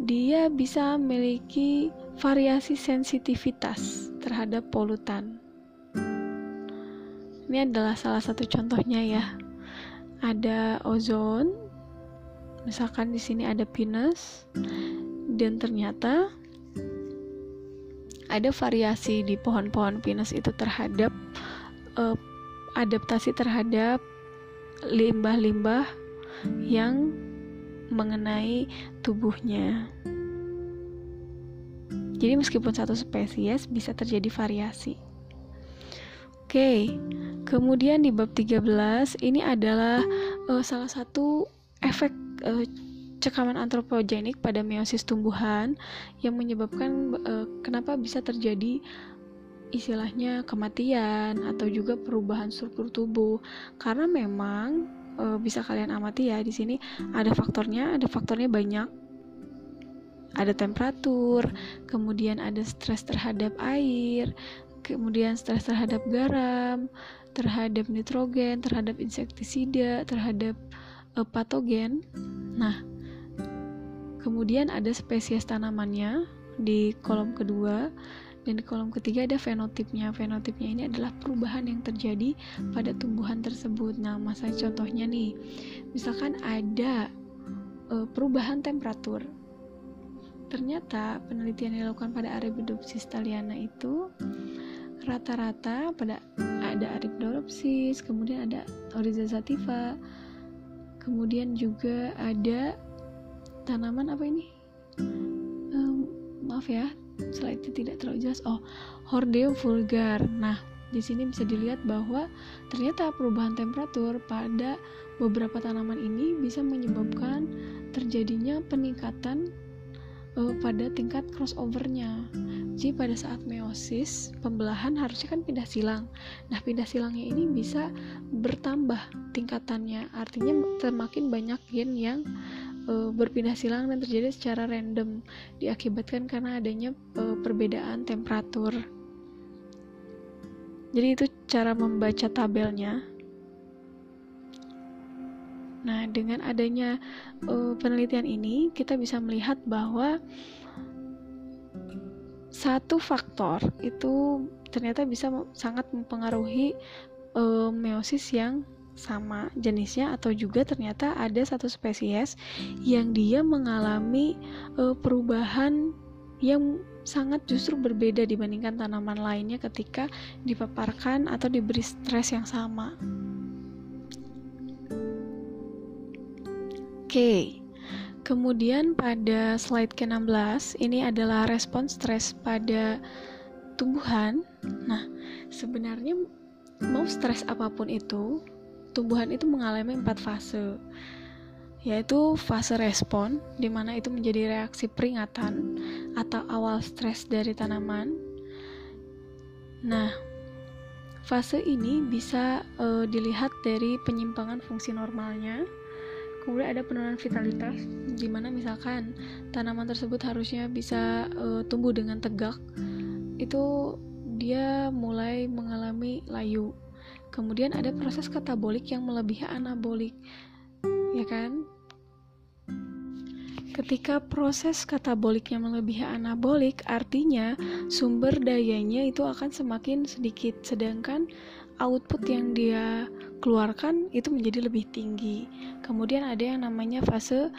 dia bisa memiliki variasi sensitivitas terhadap polutan. Ini adalah salah satu contohnya ya. Ada ozon, misalkan di sini ada pinus dan ternyata ada variasi di pohon-pohon pinus itu terhadap uh, adaptasi terhadap limbah-limbah yang mengenai tubuhnya. Jadi meskipun satu spesies bisa terjadi variasi. Oke, kemudian di bab 13 ini adalah uh, salah satu efek uh, cekaman antropogenik pada meiosis tumbuhan yang menyebabkan uh, kenapa bisa terjadi istilahnya kematian atau juga perubahan struktur tubuh. Karena memang uh, bisa kalian amati ya di sini ada faktornya ada faktornya banyak. Ada temperatur kemudian ada stres terhadap air kemudian stres terhadap garam terhadap nitrogen terhadap insektisida terhadap uh, patogen. Nah, kemudian ada spesies tanamannya di kolom kedua dan di kolom ketiga ada fenotipnya. Fenotipnya ini adalah perubahan yang terjadi pada tumbuhan tersebut. Nah, masa contohnya nih, misalkan ada uh, perubahan temperatur. Ternyata penelitian yang dilakukan pada Arabidopsis thaliana itu rata-rata pada ada Arabidopsis, kemudian ada Oryza sativa, kemudian juga ada tanaman apa ini? Um, maaf ya slide itu tidak terlalu jelas. Oh hordeum vulgar. Nah di sini bisa dilihat bahwa ternyata perubahan temperatur pada beberapa tanaman ini bisa menyebabkan terjadinya peningkatan uh, pada tingkat crossovernya. Jadi pada saat meiosis, pembelahan harusnya kan pindah silang. Nah, pindah silangnya ini bisa bertambah tingkatannya. Artinya semakin banyak gen yang e, berpindah silang dan terjadi secara random diakibatkan karena adanya e, perbedaan temperatur. Jadi itu cara membaca tabelnya. Nah, dengan adanya uh, penelitian ini, kita bisa melihat bahwa satu faktor itu ternyata bisa sangat mempengaruhi uh, meiosis yang sama jenisnya atau juga ternyata ada satu spesies yang dia mengalami uh, perubahan yang sangat justru berbeda dibandingkan tanaman lainnya ketika dipaparkan atau diberi stres yang sama. Oke, kemudian pada slide ke-16 ini adalah respon stres pada tumbuhan. Nah, sebenarnya mau stres apa pun itu, tumbuhan itu mengalami empat fase yaitu fase respon, di mana itu menjadi reaksi peringatan atau awal stres dari tanaman. Nah, fase ini bisa e, dilihat dari penyimpangan fungsi normalnya, kemudian ada penurunan vitalitas di mana misalkan tanaman tersebut harusnya bisa uh, tumbuh dengan tegak itu dia mulai mengalami layu. Kemudian ada proses katabolik yang melebihi anabolik ya kan? Ketika proses kataboliknya melebihi anabolik, artinya sumber dayanya itu akan semakin sedikit, sedangkan output yang dia keluarkan itu menjadi lebih tinggi. Kemudian ada yang namanya fase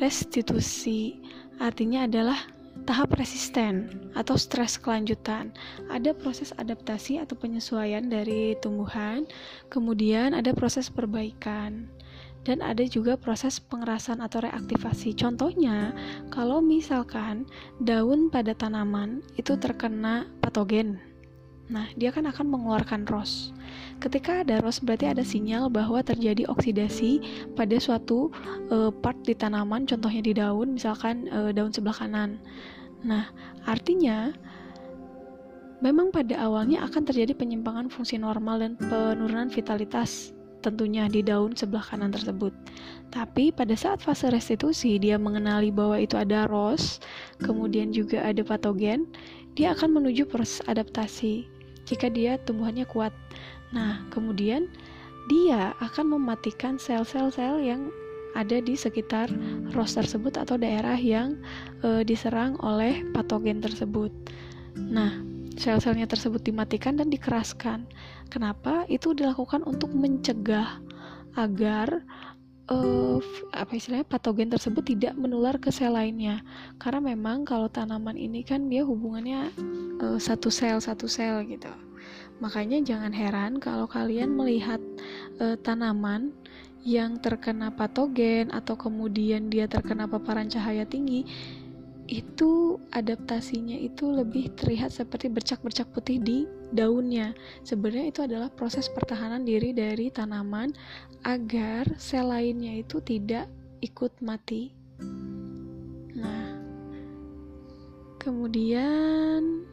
restitusi, artinya adalah tahap resisten atau stres kelanjutan. Ada proses adaptasi atau penyesuaian dari tumbuhan, kemudian ada proses perbaikan dan ada juga proses pengerasan atau reaktivasi. Contohnya, kalau misalkan daun pada tanaman itu terkena patogen, Nah, dia kan akan mengeluarkan ROS. Ketika ada ROS berarti ada sinyal bahwa terjadi oksidasi pada suatu uh, part di tanaman, contohnya di daun, misalkan uh, daun sebelah kanan. Nah, artinya memang pada awalnya akan terjadi penyimpangan fungsi normal dan penurunan vitalitas tentunya di daun sebelah kanan tersebut. Tapi pada saat fase restitusi dia mengenali bahwa itu ada ROS, kemudian juga ada patogen, dia akan menuju proses adaptasi jika dia tumbuhannya kuat. Nah, kemudian dia akan mematikan sel-sel sel yang ada di sekitar ros tersebut atau daerah yang e, diserang oleh patogen tersebut. Nah, sel-selnya tersebut dimatikan dan dikeraskan. Kenapa? Itu dilakukan untuk mencegah agar uh, apa istilahnya patogen tersebut tidak menular ke sel lainnya karena memang kalau tanaman ini kan dia hubungannya uh, satu sel satu sel gitu makanya jangan heran kalau kalian melihat uh, tanaman yang terkena patogen atau kemudian dia terkena paparan cahaya tinggi itu adaptasinya itu lebih terlihat seperti bercak-bercak putih di daunnya. Sebenarnya itu adalah proses pertahanan diri dari tanaman agar sel lainnya itu tidak ikut mati. Nah, kemudian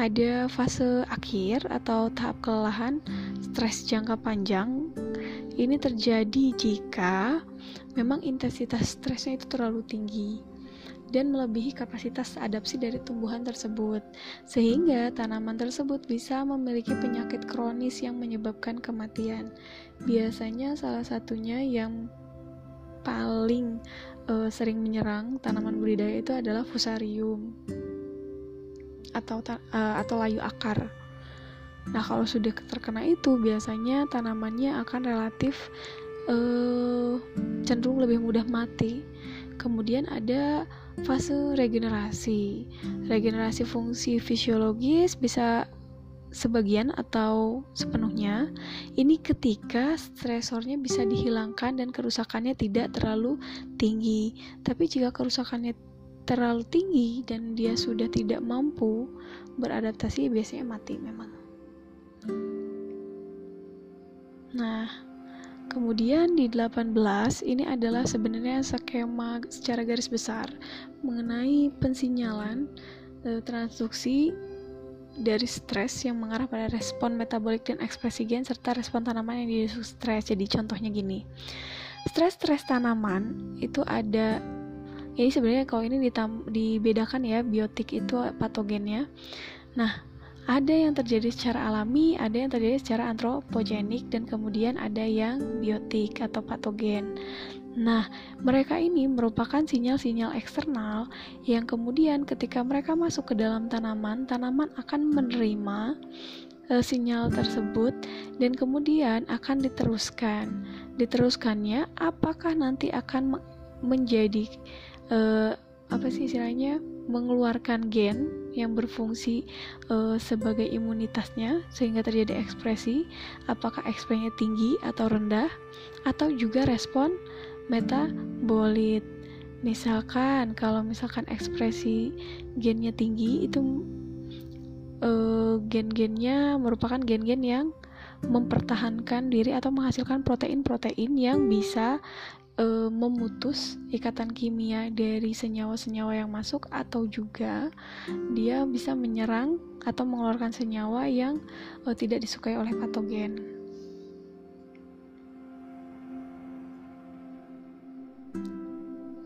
ada fase akhir atau tahap kelelahan stres jangka panjang. Ini terjadi jika memang intensitas stresnya itu terlalu tinggi dan melebihi kapasitas adaptasi dari tumbuhan tersebut, sehingga tanaman tersebut bisa memiliki penyakit kronis yang menyebabkan kematian. Biasanya, salah satunya yang paling uh, sering menyerang tanaman budidaya itu adalah fusarium atau uh, atau layu akar. Nah, kalau sudah terkena itu, biasanya tanamannya akan relatif uh, cenderung lebih mudah mati. Kemudian ada fase regenerasi. Regenerasi fungsi fisiologis bisa sebagian atau sepenuhnya. Ini ketika stresornya bisa dihilangkan dan kerusakannya tidak terlalu tinggi. Tapi jika kerusakannya terlalu tinggi dan dia sudah tidak mampu beradaptasi, biasanya mati memang. Nah, Kemudian di 18 ini adalah sebenarnya skema secara garis besar mengenai pensinyalan e, transduksi dari stres yang mengarah pada respon metabolik dan ekspresi gen serta respon tanaman yang didukung stres. Jadi contohnya gini. stres-stres tanaman itu ada ini sebenarnya kalau ini ditam, dibedakan ya biotik itu patogennya nah ada yang terjadi secara alami, ada yang terjadi secara antropogenik, dan kemudian ada yang biotik atau patogen. Nah, mereka ini merupakan sinyal-sinyal eksternal yang kemudian ketika mereka masuk ke dalam tanaman, tanaman akan menerima uh, sinyal tersebut dan kemudian akan diteruskan. Diteruskannya apakah nanti akan menjadi uh, apa sih istilahnya? Mengeluarkan gen yang berfungsi uh, sebagai imunitasnya sehingga terjadi ekspresi apakah ekspresinya tinggi atau rendah atau juga respon metabolit. Misalkan kalau misalkan ekspresi gennya tinggi itu uh, gen-gennya merupakan gen-gen yang mempertahankan diri atau menghasilkan protein-protein yang bisa uh, memutus ikatan kimia dari senyawa-senyawa yang masuk atau juga dia bisa menyerang atau mengeluarkan senyawa yang uh, tidak disukai oleh patogen.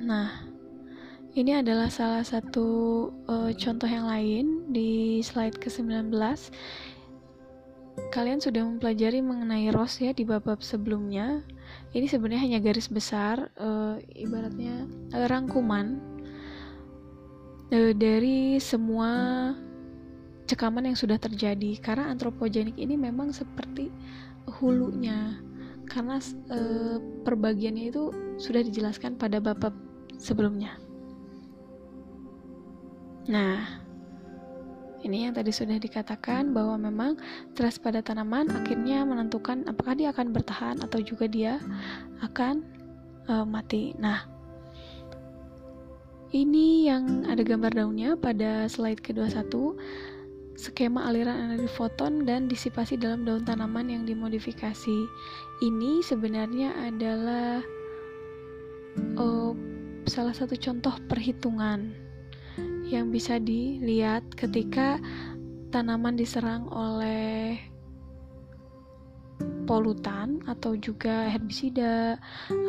Nah, ini adalah salah satu uh, contoh yang lain di slide ke-19 kalian sudah mempelajari mengenai ROS ya di bab-bab sebelumnya. Ini sebenarnya hanya garis besar, uh, ibaratnya uh, rangkuman uh, dari semua cekaman yang sudah terjadi. Karena antropogenik ini memang seperti hulunya, karena uh, perbagiannya itu sudah dijelaskan pada bab-bab sebelumnya. Nah, ini yang tadi sudah dikatakan bahwa memang stres pada tanaman akhirnya menentukan apakah dia akan bertahan atau juga dia akan uh, mati. Nah, ini yang ada gambar daunnya pada slide ke-21 skema aliran energi foton dan disipasi dalam daun tanaman yang dimodifikasi. Ini sebenarnya adalah uh, salah satu contoh perhitungan yang bisa dilihat ketika tanaman diserang oleh polutan atau juga herbisida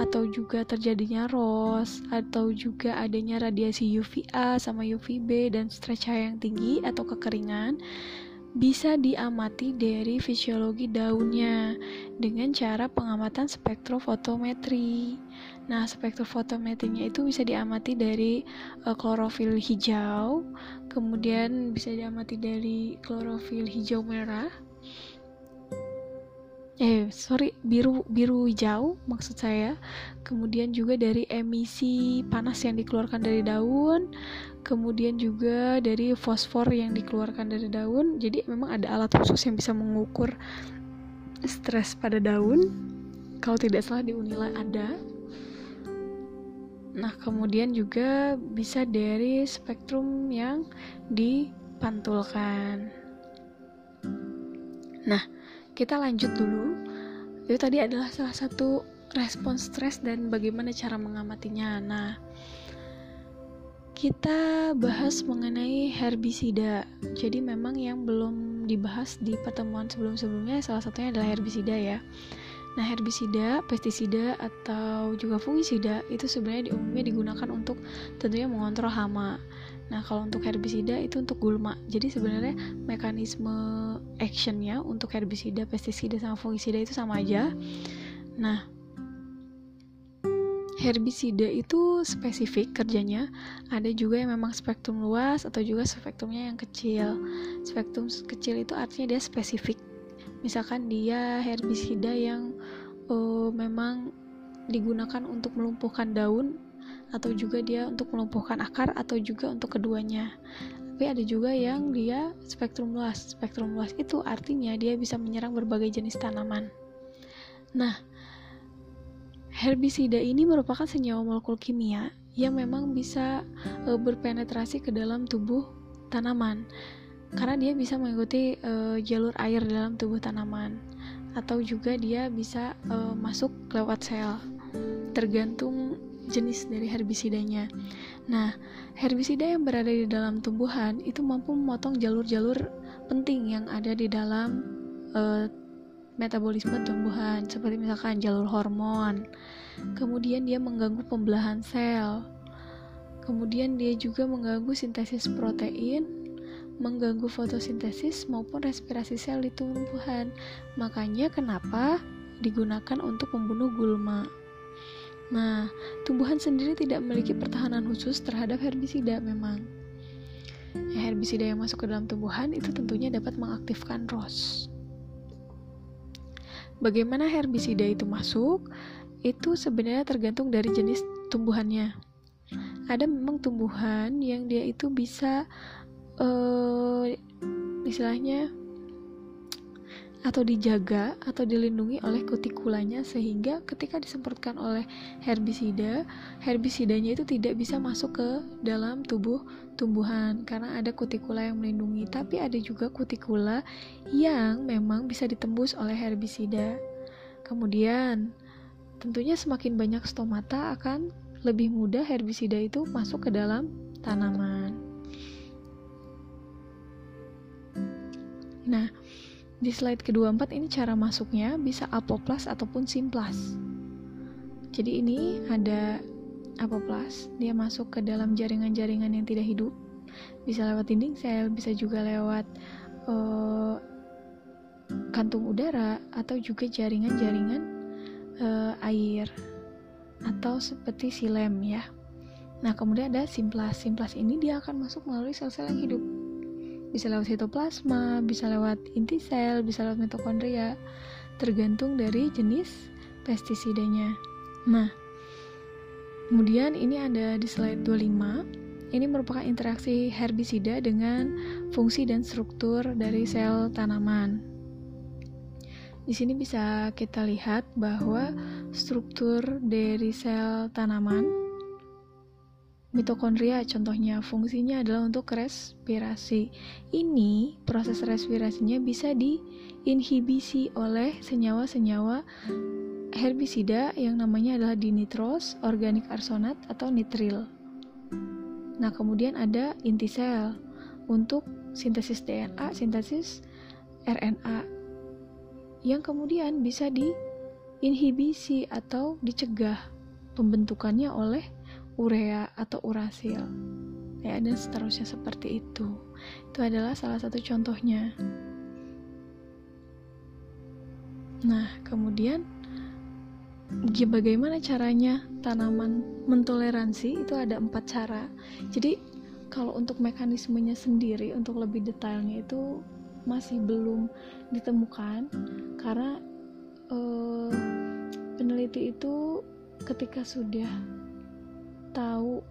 atau juga terjadinya ROS atau juga adanya radiasi UVA sama UVB dan stres cahaya yang tinggi atau kekeringan bisa diamati dari fisiologi daunnya dengan cara pengamatan spektrofotometri. Nah, spektrofotometrinya itu bisa diamati dari uh, klorofil hijau, kemudian bisa diamati dari klorofil hijau merah. Eh, sorry, biru biru hijau maksud saya. Kemudian juga dari emisi panas yang dikeluarkan dari daun, kemudian juga dari fosfor yang dikeluarkan dari daun. Jadi memang ada alat khusus yang bisa mengukur stres pada daun. Kalau tidak salah di Unila ada. Nah kemudian juga bisa dari spektrum yang dipantulkan. Nah kita lanjut dulu. Itu tadi adalah salah satu respon stres dan bagaimana cara mengamatinya. Nah kita bahas mengenai herbisida. Jadi memang yang belum dibahas di pertemuan sebelum-sebelumnya salah satunya adalah herbisida ya. Nah, herbisida, pestisida atau juga fungisida itu sebenarnya umumnya digunakan untuk tentunya mengontrol hama. Nah, kalau untuk herbisida itu untuk gulma. Jadi sebenarnya mekanisme actionnya untuk herbisida, pestisida sama fungisida itu sama aja. Nah, herbisida itu spesifik kerjanya. Ada juga yang memang spektrum luas atau juga spektrumnya yang kecil. Spektrum kecil itu artinya dia spesifik. Misalkan dia herbisida yang uh, memang digunakan untuk melumpuhkan daun atau juga dia untuk melumpuhkan akar atau juga untuk keduanya. Tapi ada juga yang dia spektrum luas. Spektrum luas itu artinya dia bisa menyerang berbagai jenis tanaman. Nah Herbisida ini merupakan senyawa molekul kimia yang memang bisa e, berpenetrasi ke dalam tubuh tanaman. Karena dia bisa mengikuti e, jalur air dalam tubuh tanaman. Atau juga dia bisa e, masuk lewat sel. Tergantung jenis dari herbisidanya. Nah, herbisida yang berada di dalam tumbuhan itu mampu memotong jalur-jalur penting yang ada di dalam e, metabolisme tumbuhan seperti misalkan jalur hormon. Kemudian dia mengganggu pembelahan sel. Kemudian dia juga mengganggu sintesis protein, mengganggu fotosintesis maupun respirasi sel di tumbuhan. Makanya kenapa digunakan untuk membunuh gulma. Nah, tumbuhan sendiri tidak memiliki pertahanan khusus terhadap herbisida memang. Ya, herbisida yang masuk ke dalam tumbuhan itu tentunya dapat mengaktifkan ROS. Bagaimana herbisida itu masuk? Itu sebenarnya tergantung dari jenis tumbuhannya. Ada memang tumbuhan yang dia itu bisa uh, istilahnya atau dijaga atau dilindungi oleh kutikulanya sehingga ketika disemprotkan oleh herbisida, herbisidanya itu tidak bisa masuk ke dalam tubuh tumbuhan karena ada kutikula yang melindungi. Tapi ada juga kutikula yang memang bisa ditembus oleh herbisida. Kemudian, tentunya semakin banyak stomata akan lebih mudah herbisida itu masuk ke dalam tanaman. Nah, di slide kedua empat ini cara masuknya bisa apoplas ataupun simplas. Jadi ini ada apoplas, dia masuk ke dalam jaringan-jaringan yang tidak hidup. Bisa lewat dinding sel, bisa juga lewat uh, kantung udara atau juga jaringan-jaringan uh, air atau seperti silem ya. Nah, kemudian ada simplas. Simplas ini dia akan masuk melalui sel-sel yang hidup bisa lewat sitoplasma, bisa lewat inti sel, bisa lewat mitokondria, tergantung dari jenis pestisidanya. Nah, kemudian ini ada di slide 25. Ini merupakan interaksi herbisida dengan fungsi dan struktur dari sel tanaman. Di sini bisa kita lihat bahwa struktur dari sel tanaman Mitokondria contohnya fungsinya adalah untuk respirasi. Ini proses respirasinya bisa diinhibisi oleh senyawa-senyawa herbisida yang namanya adalah dinitros, organik arsonat atau nitril. Nah, kemudian ada inti sel untuk sintesis DNA, sintesis RNA yang kemudian bisa diinhibisi atau dicegah pembentukannya oleh urea atau urasil. Ya dan seterusnya seperti itu. Itu adalah salah satu contohnya. Nah kemudian bagaimana caranya tanaman mentoleransi? Itu ada empat cara. Jadi kalau untuk mekanismenya sendiri untuk lebih detailnya itu masih belum ditemukan karena eh, peneliti itu ketika sudah tahu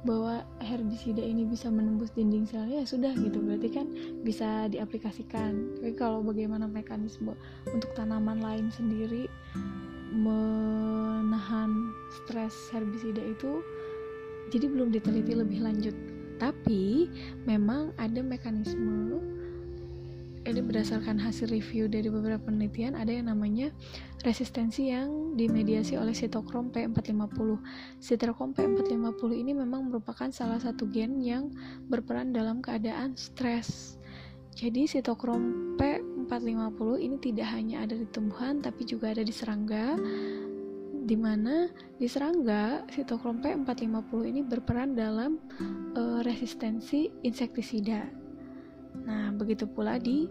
bahwa herbisida ini bisa menembus dinding sel ya sudah gitu. Berarti kan bisa diaplikasikan. Tapi kalau bagaimana mekanisme untuk tanaman lain sendiri menahan stres herbisida itu jadi belum diteliti lebih lanjut. Tapi memang ada mekanisme ini berdasarkan hasil review dari beberapa penelitian ada yang namanya resistensi yang dimediasi oleh sitokrom P450. Sitokrom P450 ini memang merupakan salah satu gen yang berperan dalam keadaan stres. Jadi sitokrom P450 ini tidak hanya ada di tumbuhan tapi juga ada di serangga di mana di serangga sitokrom P450 ini berperan dalam uh, resistensi insektisida. Nah, begitu pula di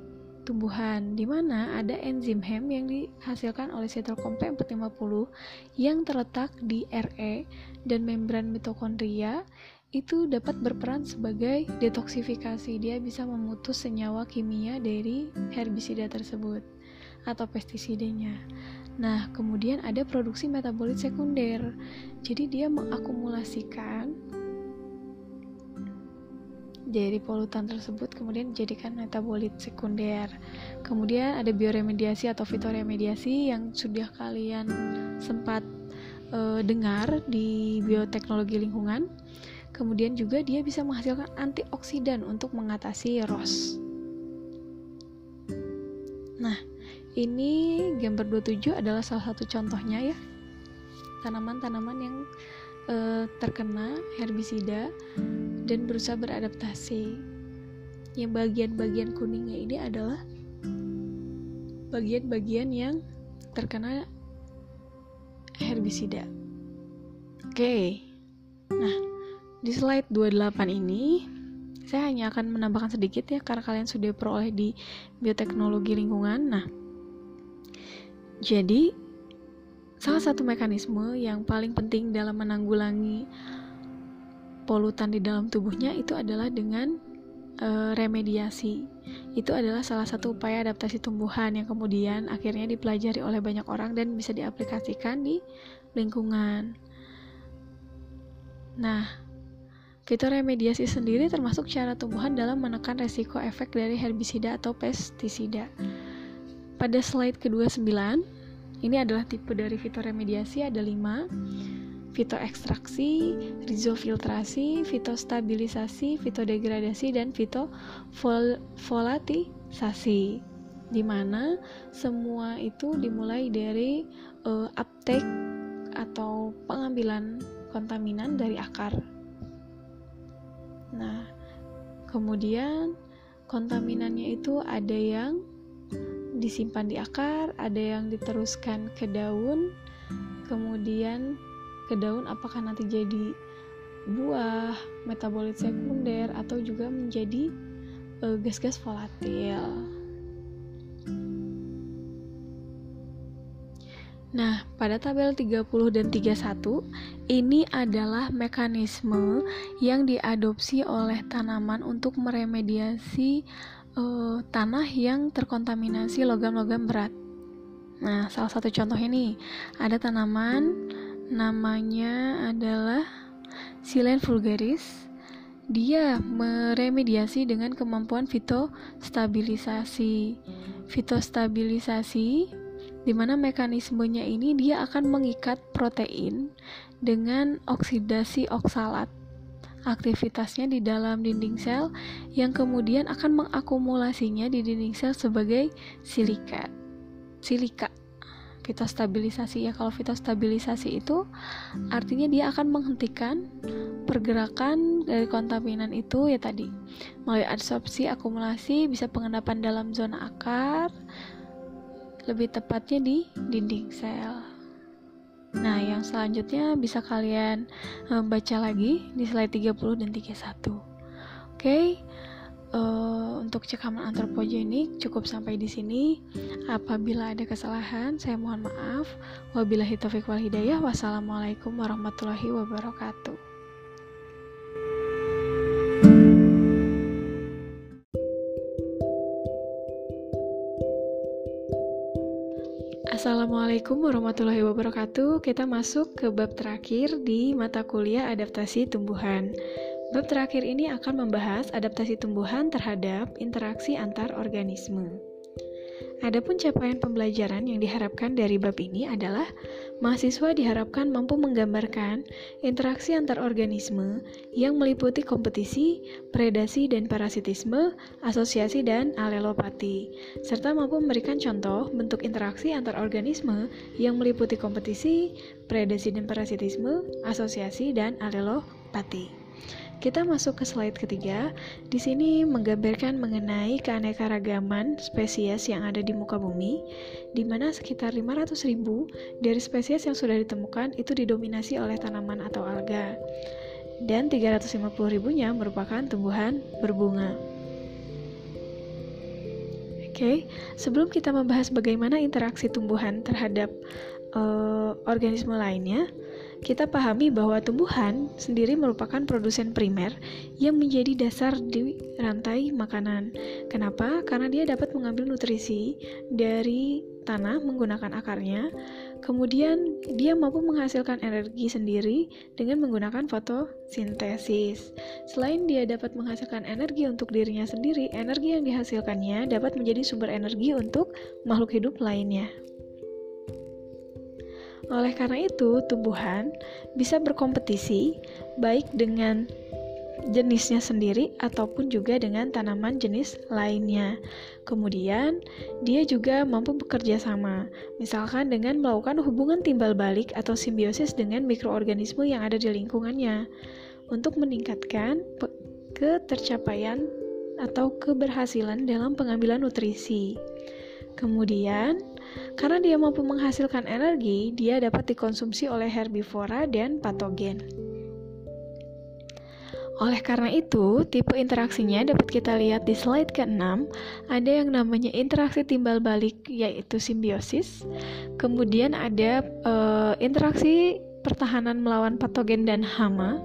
tumbuhan, di mana ada enzim HEM yang dihasilkan oleh sitokrom P450 yang terletak di RE dan membran mitokondria itu dapat berperan sebagai detoksifikasi. Dia bisa memutus senyawa kimia dari herbisida tersebut atau pestisidanya. Nah, kemudian ada produksi metabolit sekunder. Jadi dia mengakumulasikan dari polutan tersebut kemudian dijadikan metabolit sekunder. Kemudian ada bioremediasi atau fitoremediasi yang sudah kalian sempat uh, dengar di bioteknologi lingkungan. Kemudian juga dia bisa menghasilkan antioksidan untuk mengatasi ROS. Nah, ini gambar 27 adalah salah satu contohnya ya. Tanaman-tanaman yang uh, terkena herbisida dan berusaha beradaptasi. Yang bagian-bagian kuningnya ini adalah bagian-bagian yang terkena herbisida. Oke. Nah, di slide 28 ini saya hanya akan menambahkan sedikit ya karena kalian sudah peroleh di bioteknologi lingkungan. Nah, jadi salah satu mekanisme yang paling penting dalam menanggulangi polutan di dalam tubuhnya itu adalah dengan e, remediasi. Itu adalah salah satu upaya adaptasi tumbuhan yang kemudian akhirnya dipelajari oleh banyak orang dan bisa diaplikasikan di lingkungan. Nah, remediasi sendiri termasuk cara tumbuhan dalam menekan resiko efek dari herbisida atau pestisida. Pada slide kedua 9, ini adalah tipe dari fitoremediasi ada 5 fitoekstraksi, rizofiltrasi, fitostabilisasi, fitodegradasi, dan fitovolatisasi di mana semua itu dimulai dari uh, uptake atau pengambilan kontaminan dari akar. Nah, kemudian kontaminannya itu ada yang disimpan di akar, ada yang diteruskan ke daun, kemudian ke daun apakah nanti jadi buah, metabolit sekunder atau juga menjadi uh, gas-gas volatil. Nah, pada tabel 30 dan 31 ini adalah mekanisme yang diadopsi oleh tanaman untuk meremediasi uh, tanah yang terkontaminasi logam-logam berat. Nah, salah satu contoh ini ada tanaman namanya adalah Silen vulgaris. Dia meremediasi dengan kemampuan fitostabilisasi. Fitostabilisasi di mana mekanismenya ini dia akan mengikat protein dengan oksidasi oksalat. Aktivitasnya di dalam dinding sel yang kemudian akan mengakumulasinya di dinding sel sebagai silikat. Silika fitostabilisasi ya kalau fitostabilisasi itu artinya dia akan menghentikan pergerakan dari kontaminan itu ya tadi. Melalui absorpsi akumulasi bisa pengendapan dalam zona akar lebih tepatnya di dinding sel. Nah yang selanjutnya bisa kalian eh, baca lagi di slide 30 dan 31 oke? okay? Uh, untuk cekaman antropogenik cukup sampai di sini. Apabila ada kesalahan, saya mohon maaf. Wabillahi taufiq wal hidayah. Wassalamualaikum warahmatullahi wabarakatuh. Assalamualaikum warahmatullahi wabarakatuh. Kita masuk ke bab terakhir di mata kuliah adaptasi tumbuhan. Bab terakhir ini akan membahas adaptasi tumbuhan terhadap interaksi antar organisme. Adapun capaian pembelajaran yang diharapkan dari bab ini adalah mahasiswa diharapkan mampu menggambarkan interaksi antar organisme yang meliputi kompetisi, predasi dan parasitisme, asosiasi dan alelopati, serta mampu memberikan contoh bentuk interaksi antar organisme yang meliputi kompetisi, predasi dan parasitisme, asosiasi dan alelopati. Kita masuk ke slide ketiga. Di sini menggambarkan mengenai keanekaragaman spesies yang ada di muka bumi, di mana sekitar 500 ribu dari spesies yang sudah ditemukan itu didominasi oleh tanaman atau alga, dan 350 ribunya merupakan tumbuhan berbunga. Oke, okay. sebelum kita membahas bagaimana interaksi tumbuhan terhadap uh, organisme lainnya, kita pahami bahwa tumbuhan sendiri merupakan produsen primer yang menjadi dasar di rantai makanan. Kenapa? Karena dia dapat mengambil nutrisi dari tanah menggunakan akarnya, kemudian dia mampu menghasilkan energi sendiri dengan menggunakan fotosintesis. Selain dia dapat menghasilkan energi untuk dirinya sendiri, energi yang dihasilkannya dapat menjadi sumber energi untuk makhluk hidup lainnya. Oleh karena itu, tumbuhan bisa berkompetisi baik dengan jenisnya sendiri ataupun juga dengan tanaman jenis lainnya. Kemudian, dia juga mampu bekerja sama, misalkan dengan melakukan hubungan timbal balik atau simbiosis dengan mikroorganisme yang ada di lingkungannya untuk meningkatkan ketercapaian atau keberhasilan dalam pengambilan nutrisi. Kemudian, karena dia mampu menghasilkan energi, dia dapat dikonsumsi oleh herbivora dan patogen. Oleh karena itu, tipe interaksinya dapat kita lihat di slide ke-6. Ada yang namanya interaksi timbal balik, yaitu simbiosis. Kemudian ada uh, interaksi pertahanan melawan patogen dan hama.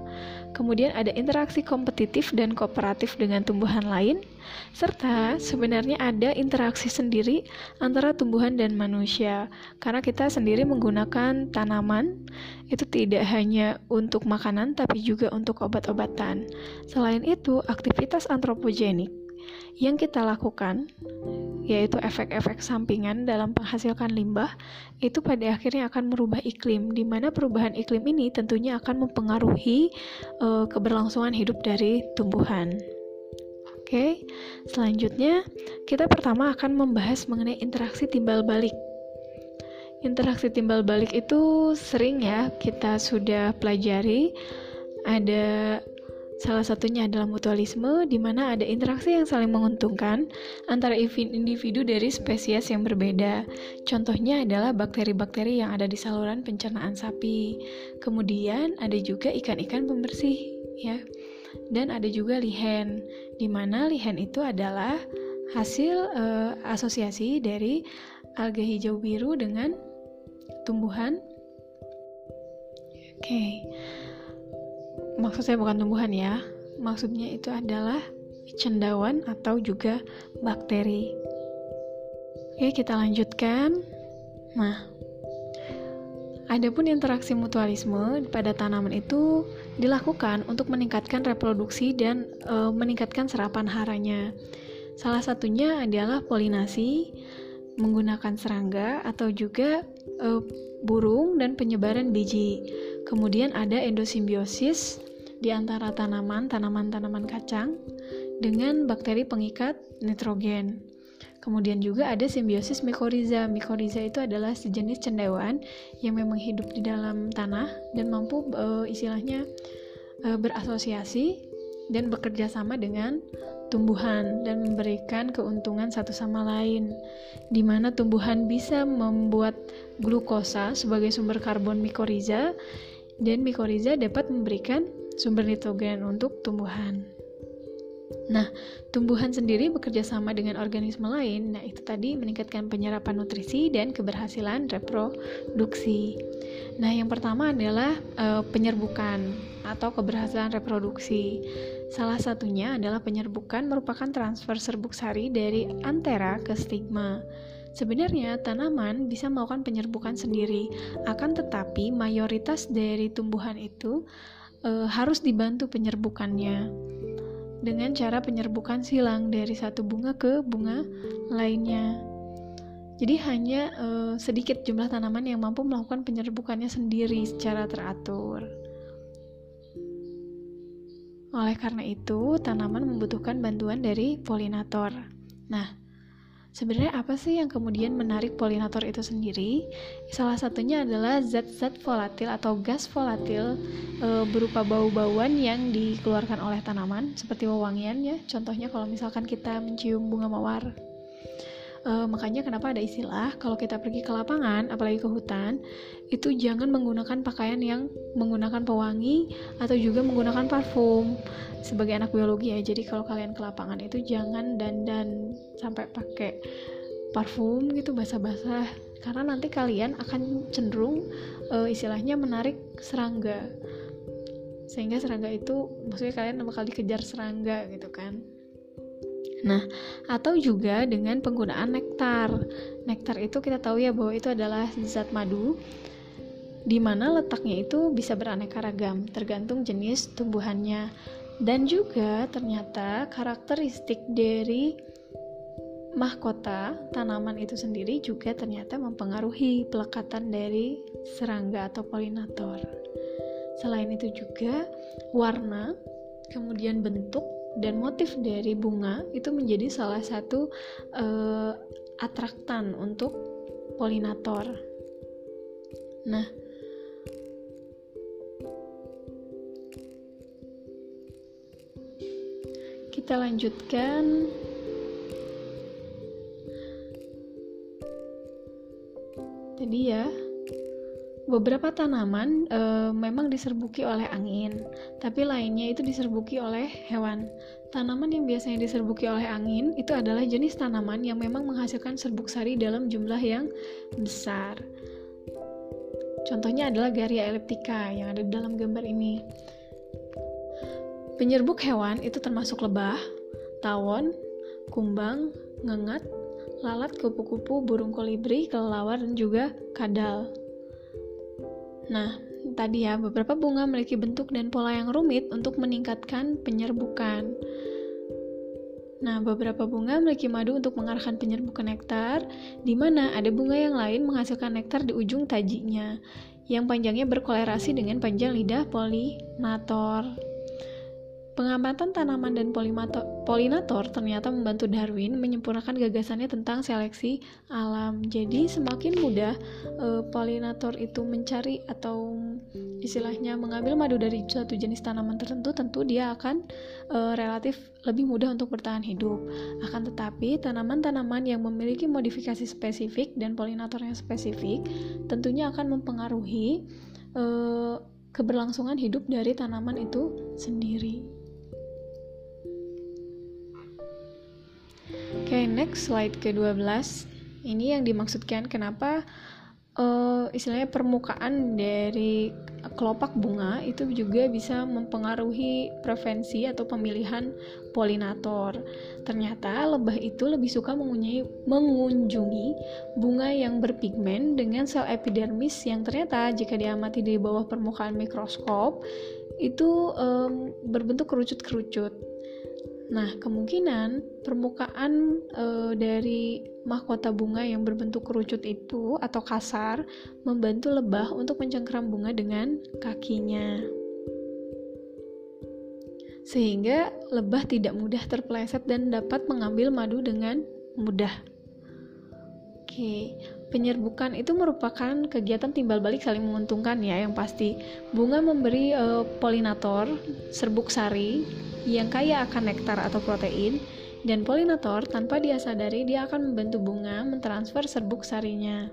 Kemudian ada interaksi kompetitif dan kooperatif dengan tumbuhan lain, serta sebenarnya ada interaksi sendiri antara tumbuhan dan manusia. Karena kita sendiri menggunakan tanaman, itu tidak hanya untuk makanan tapi juga untuk obat-obatan. Selain itu, aktivitas antropogenik yang kita lakukan yaitu efek-efek sampingan dalam menghasilkan limbah, itu pada akhirnya akan merubah iklim, di mana perubahan iklim ini tentunya akan mempengaruhi uh, keberlangsungan hidup dari tumbuhan. Oke, selanjutnya kita pertama akan membahas mengenai interaksi timbal balik. Interaksi timbal balik itu sering ya kita sudah pelajari. Ada Salah satunya adalah mutualisme, di mana ada interaksi yang saling menguntungkan antara individu dari spesies yang berbeda. Contohnya adalah bakteri-bakteri yang ada di saluran pencernaan sapi. Kemudian ada juga ikan-ikan pembersih, ya. Dan ada juga lihen, di mana lihen itu adalah hasil uh, asosiasi dari alga hijau biru dengan tumbuhan. Oke. Okay maksud saya bukan tumbuhan ya maksudnya itu adalah cendawan atau juga bakteri oke kita lanjutkan nah Adapun interaksi mutualisme pada tanaman itu dilakukan untuk meningkatkan reproduksi dan e, meningkatkan serapan haranya. Salah satunya adalah polinasi menggunakan serangga atau juga e, burung dan penyebaran biji. Kemudian ada endosimbiosis di antara tanaman, tanaman-tanaman kacang dengan bakteri pengikat nitrogen. Kemudian juga ada simbiosis mikoriza. Mikoriza itu adalah sejenis cendewan yang memang hidup di dalam tanah dan mampu uh, istilahnya uh, berasosiasi dan bekerja sama dengan tumbuhan dan memberikan keuntungan satu sama lain, di mana tumbuhan bisa membuat glukosa sebagai sumber karbon mikoriza dan mikoriza dapat memberikan sumber nitrogen untuk tumbuhan. Nah, tumbuhan sendiri bekerja sama dengan organisme lain. Nah, itu tadi meningkatkan penyerapan nutrisi dan keberhasilan reproduksi. Nah, yang pertama adalah e, penyerbukan atau keberhasilan reproduksi. Salah satunya adalah penyerbukan merupakan transfer serbuk sari dari antera ke stigma. Sebenarnya tanaman bisa melakukan penyerbukan sendiri, akan tetapi mayoritas dari tumbuhan itu e, harus dibantu penyerbukannya dengan cara penyerbukan silang dari satu bunga ke bunga lainnya. Jadi hanya e, sedikit jumlah tanaman yang mampu melakukan penyerbukannya sendiri secara teratur. Oleh karena itu, tanaman membutuhkan bantuan dari polinator. Nah, Sebenarnya apa sih yang kemudian menarik polinator itu sendiri? Salah satunya adalah zat-zat volatil atau gas volatil e, berupa bau-bauan yang dikeluarkan oleh tanaman seperti wewangian ya. Contohnya kalau misalkan kita mencium bunga mawar. E, makanya kenapa ada istilah kalau kita pergi ke lapangan, apalagi ke hutan, itu jangan menggunakan pakaian yang menggunakan pewangi atau juga menggunakan parfum sebagai anak biologi ya. Jadi kalau kalian ke lapangan itu jangan dandan sampai pakai parfum gitu basah-basah. Karena nanti kalian akan cenderung uh, istilahnya menarik serangga. Sehingga serangga itu maksudnya kalian bakal dikejar serangga gitu kan Nah, atau juga dengan penggunaan nektar. Nektar itu kita tahu ya bahwa itu adalah zat madu di mana letaknya itu bisa beraneka ragam tergantung jenis tumbuhannya. Dan juga ternyata karakteristik dari mahkota tanaman itu sendiri juga ternyata mempengaruhi pelekatan dari serangga atau polinator. Selain itu juga warna, kemudian bentuk dan motif dari bunga itu menjadi salah satu uh, atraktan untuk polinator. Nah, kita lanjutkan Jadi ya, beberapa tanaman e, memang diserbuki oleh angin, tapi lainnya itu diserbuki oleh hewan. Tanaman yang biasanya diserbuki oleh angin itu adalah jenis tanaman yang memang menghasilkan serbuk sari dalam jumlah yang besar. Contohnya adalah Garia elliptica yang ada di dalam gambar ini. Penyerbuk hewan itu termasuk lebah, tawon, kumbang, ngengat, lalat, kupu-kupu, burung kolibri, kelelawar, dan juga kadal. Nah, tadi ya, beberapa bunga memiliki bentuk dan pola yang rumit untuk meningkatkan penyerbukan. Nah, beberapa bunga memiliki madu untuk mengarahkan penyerbukan nektar, di mana ada bunga yang lain menghasilkan nektar di ujung tajinya, yang panjangnya berkolerasi dengan panjang lidah polinator. Pengamatan tanaman dan polinator ternyata membantu Darwin menyempurnakan gagasannya tentang seleksi alam. Jadi semakin mudah e, polinator itu mencari atau istilahnya mengambil madu dari suatu jenis tanaman tertentu, tentu dia akan e, relatif lebih mudah untuk bertahan hidup. Akan tetapi tanaman-tanaman yang memiliki modifikasi spesifik dan polinator yang spesifik tentunya akan mempengaruhi e, keberlangsungan hidup dari tanaman itu sendiri. Oke, okay, next slide ke-12. Ini yang dimaksudkan kenapa uh, istilahnya permukaan dari kelopak bunga itu juga bisa mempengaruhi preferensi atau pemilihan polinator. Ternyata lebah itu lebih suka mengunjungi, mengunjungi bunga yang berpigmen dengan sel epidermis yang ternyata jika diamati di bawah permukaan mikroskop itu um, berbentuk kerucut-kerucut. Nah, kemungkinan permukaan e, dari mahkota bunga yang berbentuk kerucut itu atau kasar membantu lebah untuk mencengkeram bunga dengan kakinya. Sehingga lebah tidak mudah terpeleset dan dapat mengambil madu dengan mudah. Oke, penyerbukan itu merupakan kegiatan timbal balik saling menguntungkan ya yang pasti. Bunga memberi e, polinator serbuk sari yang kaya akan nektar atau protein, dan polinator tanpa dia sadari dia akan membantu bunga mentransfer serbuk sarinya.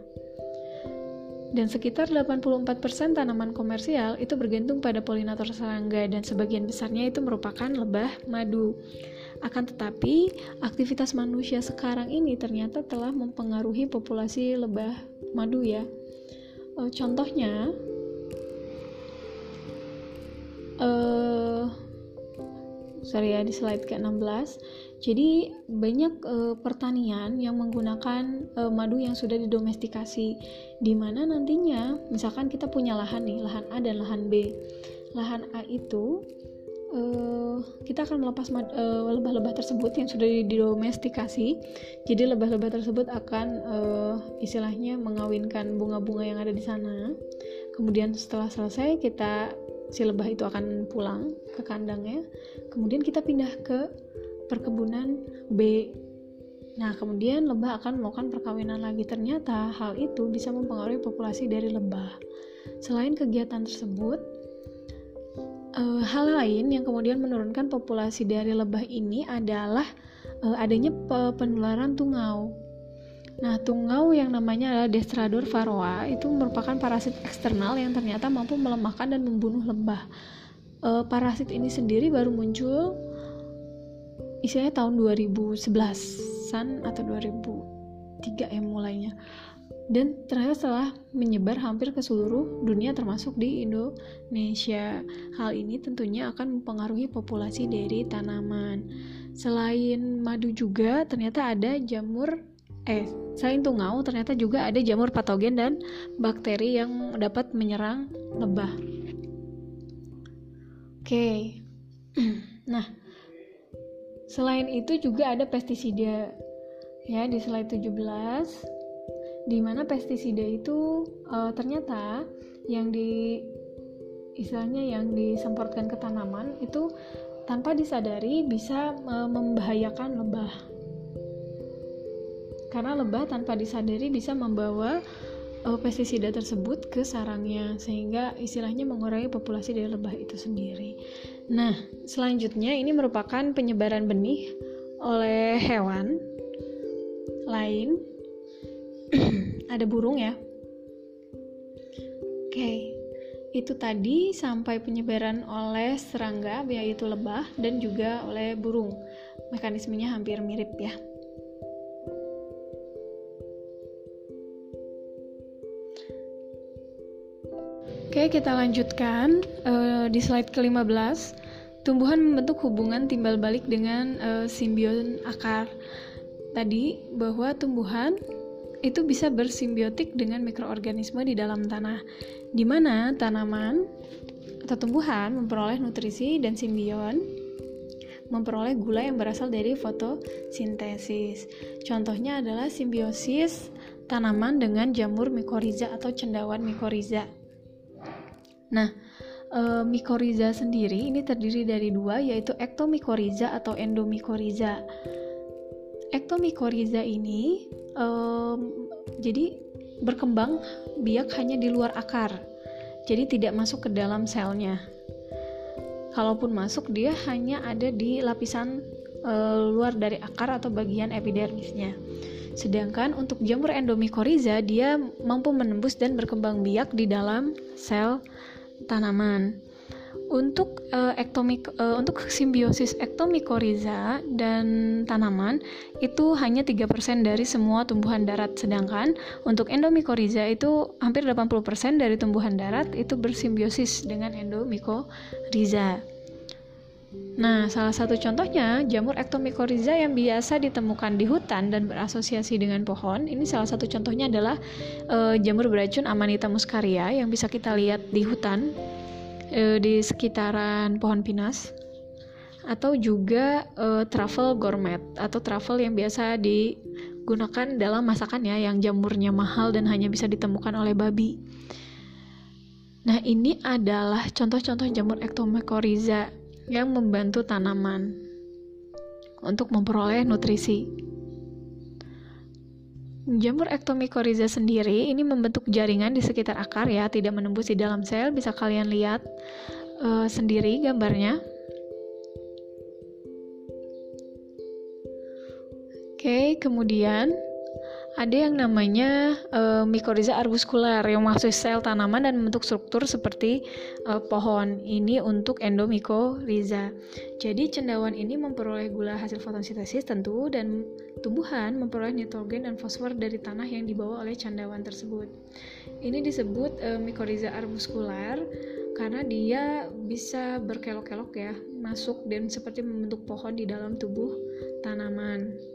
Dan sekitar 84% tanaman komersial itu bergantung pada polinator serangga dan sebagian besarnya itu merupakan lebah madu. Akan tetapi, aktivitas manusia sekarang ini ternyata telah mempengaruhi populasi lebah madu ya. E, contohnya, uh, sorry ya di slide ke-16 jadi banyak uh, pertanian yang menggunakan uh, madu yang sudah didomestikasi di mana nantinya misalkan kita punya lahan nih lahan A dan lahan B lahan A itu uh, kita akan melepas lebah-lebah tersebut yang sudah didomestikasi. Jadi lebah-lebah tersebut akan uh, istilahnya mengawinkan bunga-bunga yang ada di sana. Kemudian setelah selesai kita si lebah itu akan pulang ke kandangnya. Kemudian kita pindah ke perkebunan B. Nah kemudian lebah akan melakukan perkawinan lagi. Ternyata hal itu bisa mempengaruhi populasi dari lebah. Selain kegiatan tersebut uh, hal lain yang kemudian menurunkan populasi dari lebah ini adalah uh, adanya penularan tungau Nah, tungau yang namanya adalah Destrador varroa itu merupakan parasit eksternal yang ternyata mampu melemahkan dan membunuh lebah. E, parasit ini sendiri baru muncul istilahnya tahun 2011-an atau 2003 ya mulainya. Dan ternyata setelah menyebar hampir ke seluruh dunia termasuk di Indonesia. Hal ini tentunya akan mempengaruhi populasi dari tanaman. Selain madu juga ternyata ada jamur eh selain tungau ternyata juga ada jamur patogen dan bakteri yang dapat menyerang lebah. Oke. Okay. <clears throat> Nah, selain itu juga ada pestisida ya di slide 17 di mana pestisida itu uh, ternyata yang di istilahnya yang disemprotkan ke tanaman itu tanpa disadari bisa uh, membahayakan lebah karena lebah tanpa disadari bisa membawa uh, pestisida tersebut ke sarangnya sehingga istilahnya mengurangi populasi dari lebah itu sendiri. Nah, selanjutnya ini merupakan penyebaran benih oleh hewan lain. Ada burung ya. Oke, itu tadi sampai penyebaran oleh serangga, yaitu lebah, dan juga oleh burung. Mekanismenya hampir mirip ya. Oke, kita lanjutkan uh, di slide ke-15. Tumbuhan membentuk hubungan timbal balik dengan uh, simbion akar. Tadi bahwa tumbuhan itu bisa bersimbiotik dengan mikroorganisme di dalam tanah, di mana tanaman atau tumbuhan memperoleh nutrisi dan simbion memperoleh gula yang berasal dari fotosintesis. Contohnya adalah simbiosis tanaman dengan jamur mikoriza atau cendawan mikoriza. Nah, e, mikoriza sendiri ini terdiri dari dua yaitu ektomikoriza atau endomikoriza. Ektomikoriza ini e, jadi berkembang biak hanya di luar akar. Jadi tidak masuk ke dalam selnya. Kalaupun masuk dia hanya ada di lapisan e, luar dari akar atau bagian epidermisnya. Sedangkan untuk jamur endomikoriza dia mampu menembus dan berkembang biak di dalam sel tanaman. Untuk uh, ektomik uh, untuk simbiosis ektomikoriza dan tanaman itu hanya 3% dari semua tumbuhan darat sedangkan untuk endomikoriza itu hampir 80% dari tumbuhan darat itu bersimbiosis dengan endomikoriza. Nah, salah satu contohnya jamur ektomikoriza yang biasa ditemukan di hutan dan berasosiasi dengan pohon. Ini salah satu contohnya adalah e, jamur beracun Amanita muscaria yang bisa kita lihat di hutan e, di sekitaran pohon pinus atau juga e, truffle gourmet atau truffle yang biasa digunakan dalam masakan ya yang jamurnya mahal dan hanya bisa ditemukan oleh babi. Nah, ini adalah contoh-contoh jamur ektomikoriza yang membantu tanaman untuk memperoleh nutrisi. Jamur ektomikoriza sendiri ini membentuk jaringan di sekitar akar ya, tidak menembus di dalam sel. Bisa kalian lihat uh, sendiri gambarnya. Oke, kemudian ada yang namanya uh, mikoriza arbuskular yang masuk sel tanaman dan membentuk struktur seperti uh, pohon. Ini untuk endomikoriza. Jadi cendawan ini memperoleh gula hasil fotosintesis tentu dan tumbuhan memperoleh nitrogen dan fosfor dari tanah yang dibawa oleh cendawan tersebut. Ini disebut uh, mikoriza arbuskular karena dia bisa berkelok-kelok ya, masuk dan seperti membentuk pohon di dalam tubuh tanaman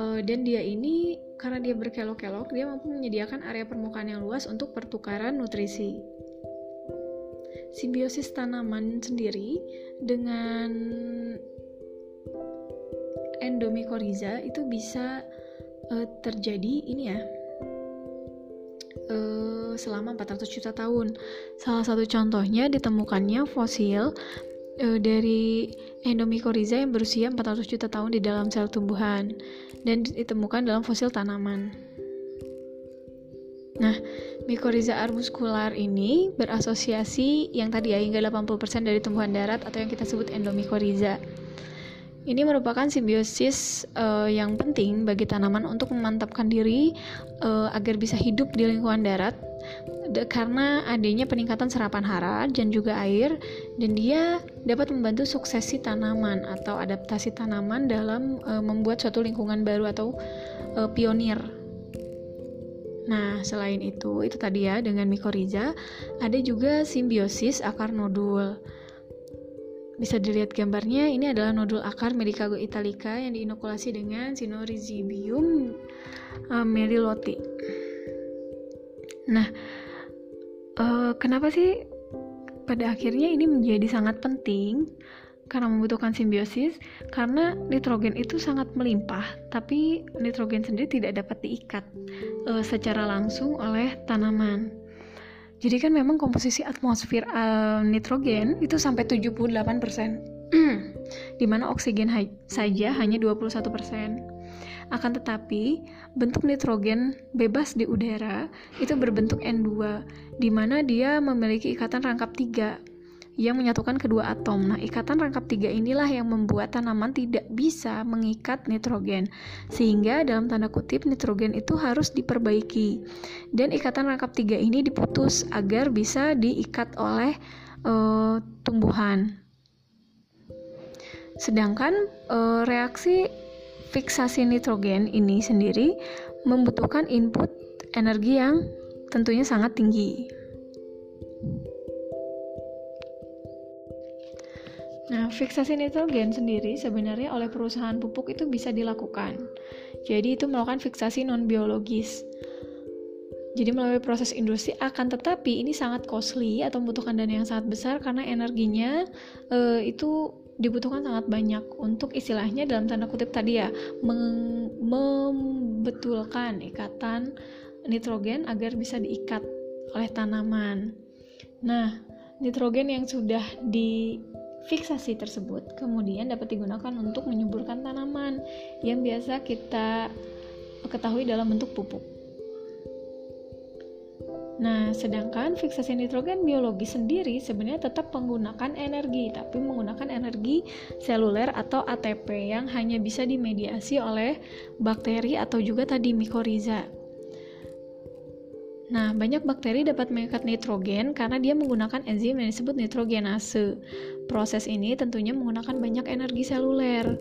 uh, dan dia ini karena dia berkelok-kelok dia mampu menyediakan area permukaan yang luas untuk pertukaran nutrisi simbiosis tanaman sendiri dengan endomikoriza itu bisa uh, terjadi ini ya uh, selama 400 juta tahun. Salah satu contohnya ditemukannya fosil uh, dari endomikoriza yang berusia 400 juta tahun di dalam sel tumbuhan dan ditemukan dalam fosil tanaman. Nah, mikoriza arbuskular ini berasosiasi yang tadi ya hingga 80% dari tumbuhan darat atau yang kita sebut endomikoriza. Ini merupakan simbiosis uh, yang penting bagi tanaman untuk memantapkan diri uh, agar bisa hidup di lingkungan darat karena adanya peningkatan serapan hara dan juga air dan dia dapat membantu suksesi tanaman atau adaptasi tanaman dalam e, membuat suatu lingkungan baru atau e, pionir. Nah, selain itu, itu tadi ya dengan mikoriza, ada juga simbiosis akar nodul. Bisa dilihat gambarnya, ini adalah nodul akar Medicago italica yang diinokulasi dengan Sinorizibium e, meliloti. Nah, uh, kenapa sih pada akhirnya ini menjadi sangat penting karena membutuhkan simbiosis karena nitrogen itu sangat melimpah tapi nitrogen sendiri tidak dapat diikat uh, secara langsung oleh tanaman jadi kan memang komposisi atmosfer uh, nitrogen itu sampai 78% di mana oksigen saja hanya 21% akan tetapi, bentuk nitrogen bebas di udara itu berbentuk N2, di mana dia memiliki ikatan rangkap tiga, yang menyatukan kedua atom. Nah, ikatan rangkap tiga inilah yang membuat tanaman tidak bisa mengikat nitrogen, sehingga dalam tanda kutip nitrogen itu harus diperbaiki. Dan ikatan rangkap tiga ini diputus agar bisa diikat oleh uh, tumbuhan. Sedangkan uh, reaksi fiksasi nitrogen ini sendiri membutuhkan input energi yang tentunya sangat tinggi. Nah, fiksasi nitrogen sendiri sebenarnya oleh perusahaan pupuk itu bisa dilakukan. Jadi itu melakukan fiksasi non biologis. Jadi melalui proses industri akan tetapi ini sangat costly atau membutuhkan dana yang sangat besar karena energinya e, itu dibutuhkan sangat banyak untuk istilahnya dalam tanda kutip tadi ya membetulkan ikatan nitrogen agar bisa diikat oleh tanaman. Nah, nitrogen yang sudah di fiksasi tersebut kemudian dapat digunakan untuk menyuburkan tanaman yang biasa kita ketahui dalam bentuk pupuk. Nah, sedangkan fiksasi nitrogen biologi sendiri sebenarnya tetap menggunakan energi, tapi menggunakan energi seluler atau ATP yang hanya bisa dimediasi oleh bakteri atau juga tadi mikoriza. Nah, banyak bakteri dapat mengikat nitrogen karena dia menggunakan enzim yang disebut nitrogenase. Proses ini tentunya menggunakan banyak energi seluler,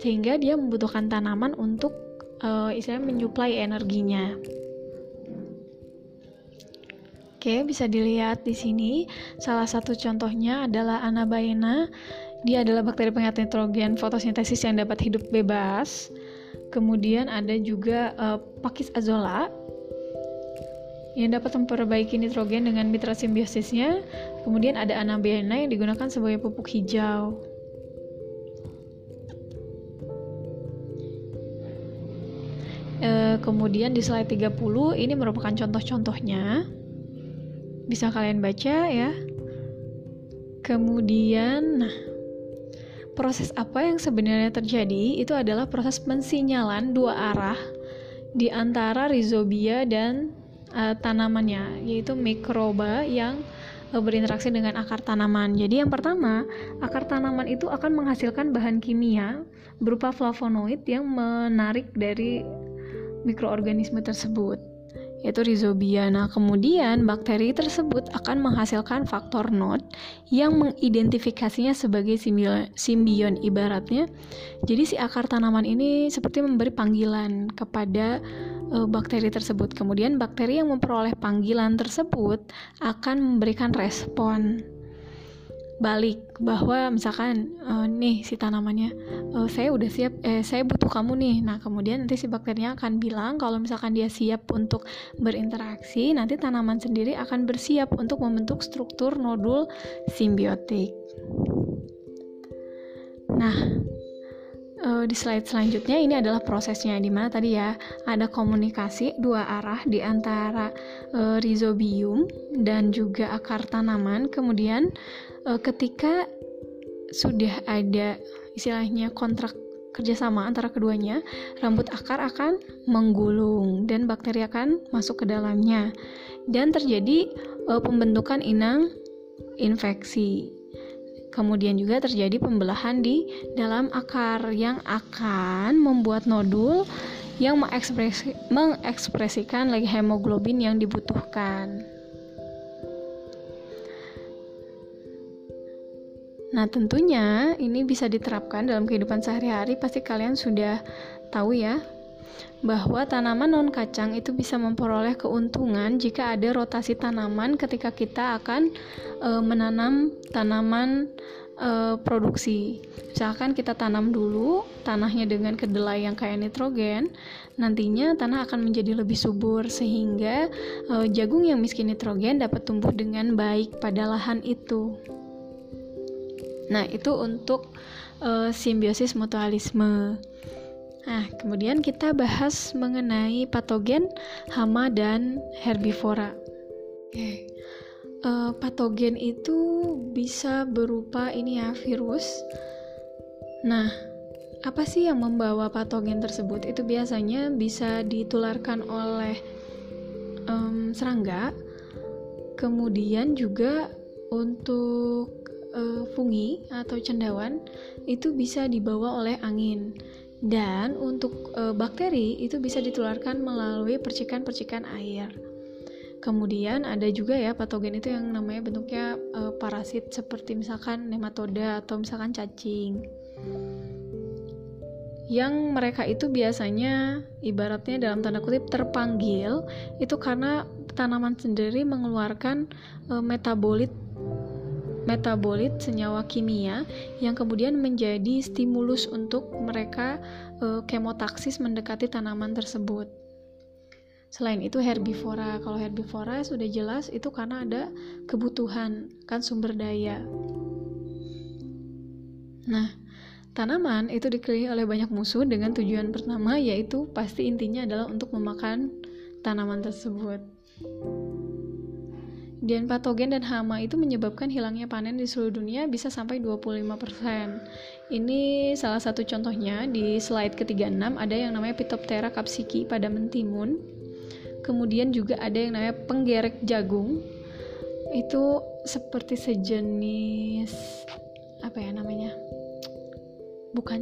sehingga dia membutuhkan tanaman untuk uh, istilahnya menyuplai energinya. Oke, bisa dilihat di sini. Salah satu contohnya adalah Anabaena. Dia adalah bakteri pengikat nitrogen fotosintesis yang dapat hidup bebas. Kemudian ada juga uh, Pakis azola yang dapat memperbaiki nitrogen dengan mitra simbiosisnya. Kemudian ada anabiana yang digunakan sebagai pupuk hijau. E, kemudian di slide 30 ini merupakan contoh-contohnya. Bisa kalian baca ya. Kemudian nah proses apa yang sebenarnya terjadi itu adalah proses pensinyalan dua arah di antara rhizobia dan uh, tanamannya, yaitu mikroba yang uh, berinteraksi dengan akar tanaman. Jadi yang pertama, akar tanaman itu akan menghasilkan bahan kimia berupa flavonoid yang menarik dari mikroorganisme tersebut yaitu rhizobia. Nah, kemudian bakteri tersebut akan menghasilkan faktor NOD yang mengidentifikasinya sebagai simbion ibaratnya. Jadi si akar tanaman ini seperti memberi panggilan kepada uh, bakteri tersebut. Kemudian bakteri yang memperoleh panggilan tersebut akan memberikan respon balik bahwa misalkan uh, nih si tanamannya uh, saya udah siap eh saya butuh kamu nih. Nah kemudian nanti si bakterinya akan bilang kalau misalkan dia siap untuk berinteraksi nanti tanaman sendiri akan bersiap untuk membentuk struktur nodul simbiotik. Nah uh, di slide selanjutnya ini adalah prosesnya di mana tadi ya ada komunikasi dua arah di antara uh, rhizobium dan juga akar tanaman. Kemudian ketika sudah ada istilahnya kontrak kerjasama antara keduanya, rambut akar akan menggulung dan bakteri akan masuk ke dalamnya dan terjadi uh, pembentukan inang infeksi. Kemudian juga terjadi pembelahan di dalam akar yang akan membuat nodul yang mengekspresi, mengekspresikan lagi hemoglobin yang dibutuhkan. Nah, tentunya ini bisa diterapkan dalam kehidupan sehari-hari. Pasti kalian sudah tahu ya bahwa tanaman non kacang itu bisa memperoleh keuntungan jika ada rotasi tanaman ketika kita akan e, menanam tanaman e, produksi. Misalkan kita tanam dulu tanahnya dengan kedelai yang kaya nitrogen, nantinya tanah akan menjadi lebih subur sehingga e, jagung yang miskin nitrogen dapat tumbuh dengan baik pada lahan itu. Nah, itu untuk uh, simbiosis mutualisme. Nah, kemudian kita bahas mengenai patogen, hama, dan herbivora. Oke. Uh, patogen itu bisa berupa ini ya, virus. Nah, apa sih yang membawa patogen tersebut? Itu biasanya bisa ditularkan oleh um, serangga, kemudian juga untuk uh, fungi atau cendawan itu bisa dibawa oleh angin dan untuk uh, bakteri itu bisa ditularkan melalui percikan-percikan air. Kemudian ada juga ya patogen itu yang namanya bentuknya uh, parasit seperti misalkan nematoda atau misalkan cacing. Yang mereka itu biasanya ibaratnya dalam tanda kutip terpanggil itu karena tanaman sendiri mengeluarkan uh, metabolit metabolit senyawa kimia yang kemudian menjadi stimulus untuk mereka uh, kemotaksis mendekati tanaman tersebut. Selain itu herbivora, kalau herbivora sudah jelas itu karena ada kebutuhan kan sumber daya. Nah, tanaman itu dikelilingi oleh banyak musuh dengan tujuan pertama yaitu pasti intinya adalah untuk memakan tanaman tersebut. Dan patogen dan hama itu menyebabkan hilangnya panen di seluruh dunia bisa sampai 25%. Ini salah satu contohnya. Di slide ketiga 6 ada yang namanya Phytophthora capsiki pada mentimun. Kemudian juga ada yang namanya penggerek jagung. Itu seperti sejenis apa ya namanya bukan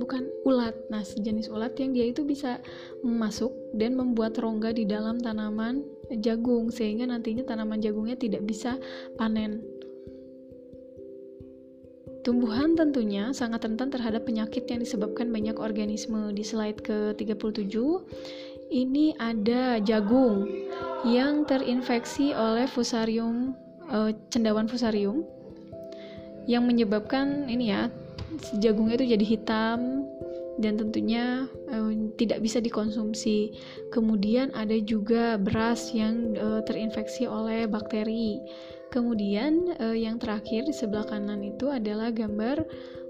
bukan ulat. Nah sejenis ulat yang dia itu bisa masuk dan membuat rongga di dalam tanaman jagung sehingga nantinya tanaman jagungnya tidak bisa panen Tumbuhan tentunya sangat rentan terhadap penyakit yang disebabkan banyak organisme. Di slide ke-37, ini ada jagung yang terinfeksi oleh fusarium uh, cendawan fusarium yang menyebabkan ini ya jagungnya itu jadi hitam dan tentunya uh, tidak bisa dikonsumsi. Kemudian ada juga beras yang uh, terinfeksi oleh bakteri. Kemudian uh, yang terakhir di sebelah kanan itu adalah gambar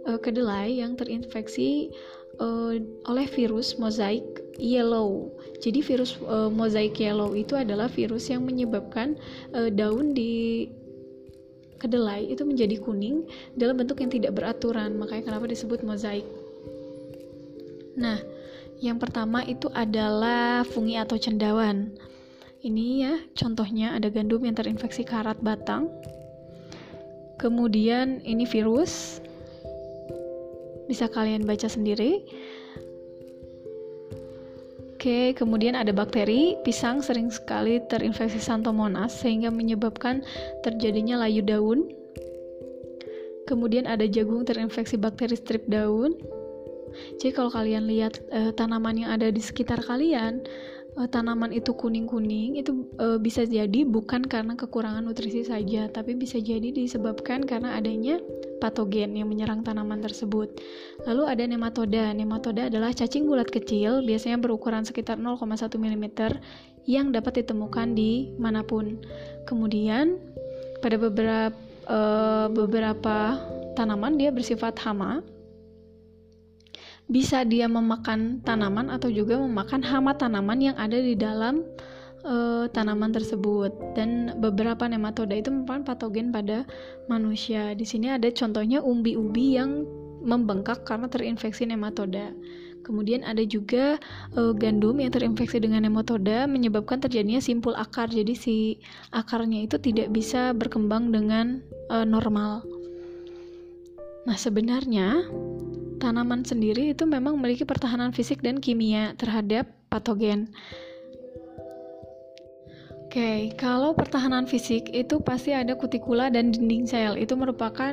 uh, kedelai yang terinfeksi uh, oleh virus mozaik yellow. Jadi virus uh, mozaik yellow itu adalah virus yang menyebabkan daun di kedelai itu menjadi kuning dalam bentuk yang tidak beraturan. Makanya kenapa disebut mozaik. Nah, yang pertama itu adalah fungi atau cendawan. Ini ya, contohnya ada gandum yang terinfeksi karat batang. Kemudian ini virus. Bisa kalian baca sendiri. Oke, kemudian ada bakteri. Pisang sering sekali terinfeksi Santomonas sehingga menyebabkan terjadinya layu daun. Kemudian ada jagung terinfeksi bakteri strip daun. Jadi kalau kalian lihat uh, tanaman yang ada di sekitar kalian, uh, tanaman itu kuning-kuning itu uh, bisa jadi bukan karena kekurangan nutrisi saja, tapi bisa jadi disebabkan karena adanya patogen yang menyerang tanaman tersebut. Lalu ada nematoda. Nematoda adalah cacing bulat kecil, biasanya berukuran sekitar 0,1 mm yang dapat ditemukan di mana pun. Kemudian pada beberapa uh, beberapa tanaman dia bersifat hama bisa dia memakan tanaman atau juga memakan hama tanaman yang ada di dalam uh, tanaman tersebut dan beberapa nematoda itu merupakan patogen pada manusia. Di sini ada contohnya umbi-umbi yang membengkak karena terinfeksi nematoda. Kemudian ada juga uh, gandum yang terinfeksi dengan nematoda menyebabkan terjadinya simpul akar. Jadi si akarnya itu tidak bisa berkembang dengan uh, normal. Nah, sebenarnya tanaman sendiri itu memang memiliki pertahanan fisik dan kimia terhadap patogen. Oke, okay, kalau pertahanan fisik itu pasti ada kutikula dan dinding sel. Itu merupakan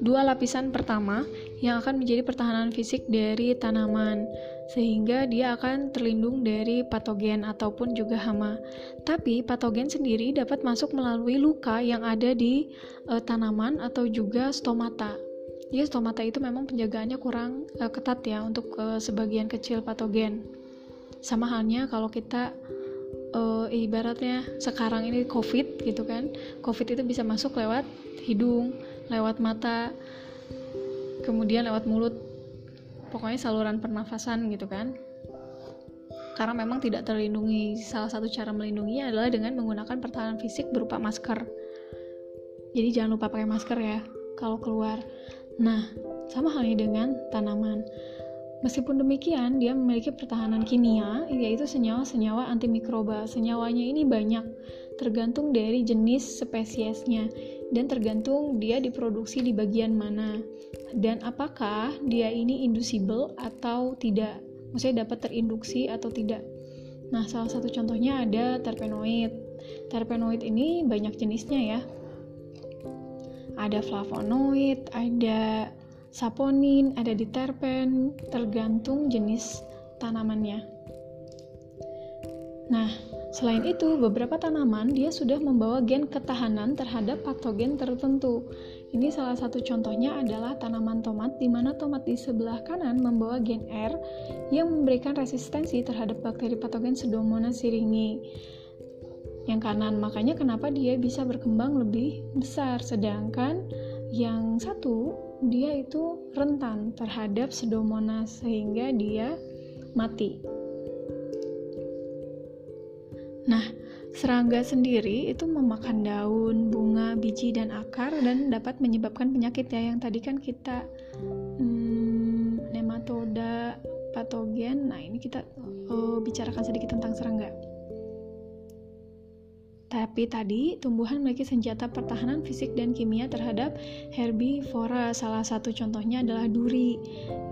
dua lapisan pertama yang akan menjadi pertahanan fisik dari tanaman, sehingga dia akan terlindung dari patogen ataupun juga hama. Tapi patogen sendiri dapat masuk melalui luka yang ada di uh, tanaman atau juga stomata. Jadi stomata itu memang penjagaannya kurang uh, ketat ya untuk uh, sebagian kecil patogen. Sama halnya kalau kita uh, ibaratnya sekarang ini COVID gitu kan, COVID itu bisa masuk lewat hidung, lewat mata, kemudian lewat mulut, pokoknya saluran pernafasan gitu kan. Karena memang tidak terlindungi. Salah satu cara melindunginya adalah dengan menggunakan pertahanan fisik berupa masker. Jadi jangan lupa pakai masker ya kalau keluar. Nah, sama halnya dengan tanaman. Meskipun demikian, dia memiliki pertahanan kimia, yaitu senyawa-senyawa antimikroba. Senyawanya ini banyak, tergantung dari jenis spesiesnya. dan tergantung dia diproduksi di bagian mana dan apakah dia ini inducible atau tidak maksudnya dapat terinduksi atau tidak nah salah satu contohnya ada terpenoid terpenoid ini banyak jenisnya ya ada flavonoid ada saponin ada diterpen tergantung jenis tanamannya nah Selain itu, beberapa tanaman dia sudah membawa gen ketahanan terhadap patogen tertentu. Ini salah satu contohnya adalah tanaman tomat, di mana tomat di sebelah kanan membawa gen R yang memberikan resistensi terhadap bakteri patogen Pseudomonas syringae. Yang kanan, makanya kenapa dia bisa berkembang lebih besar, sedangkan yang satu dia itu rentan terhadap Pseudomonas sehingga dia mati. Nah, serangga sendiri itu memakan daun, bunga, biji, dan akar dan dapat menyebabkan penyakit ya yang tadi kan kita hmm, nematoda patogen. Nah, ini kita oh, bicarakan sedikit tentang serangga. Tapi tadi, tumbuhan memiliki senjata pertahanan fisik dan kimia terhadap herbivora. Salah satu contohnya adalah duri.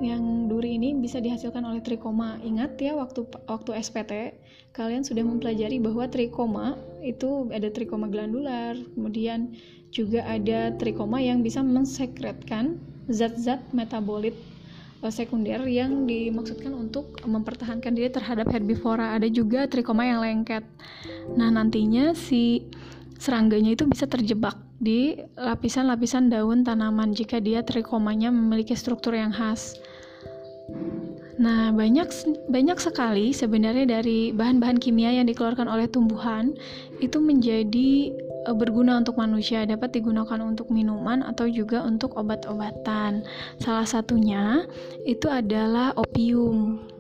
Yang duri ini bisa dihasilkan oleh trikoma. Ingat ya waktu waktu SPT, kalian sudah mempelajari bahwa trikoma itu ada trikoma glandular, kemudian juga ada trikoma yang bisa mensekretkan zat-zat metabolit sekunder yang dimaksudkan untuk mempertahankan diri terhadap herbivora. Ada juga trikoma yang lengket. Nah, nantinya si serangganya itu bisa terjebak di lapisan-lapisan daun tanaman jika dia trikomanya memiliki struktur yang khas. Nah, banyak banyak sekali sebenarnya dari bahan-bahan kimia yang dikeluarkan oleh tumbuhan itu menjadi berguna untuk manusia, dapat digunakan untuk minuman atau juga untuk obat-obatan. Salah satunya itu adalah opium.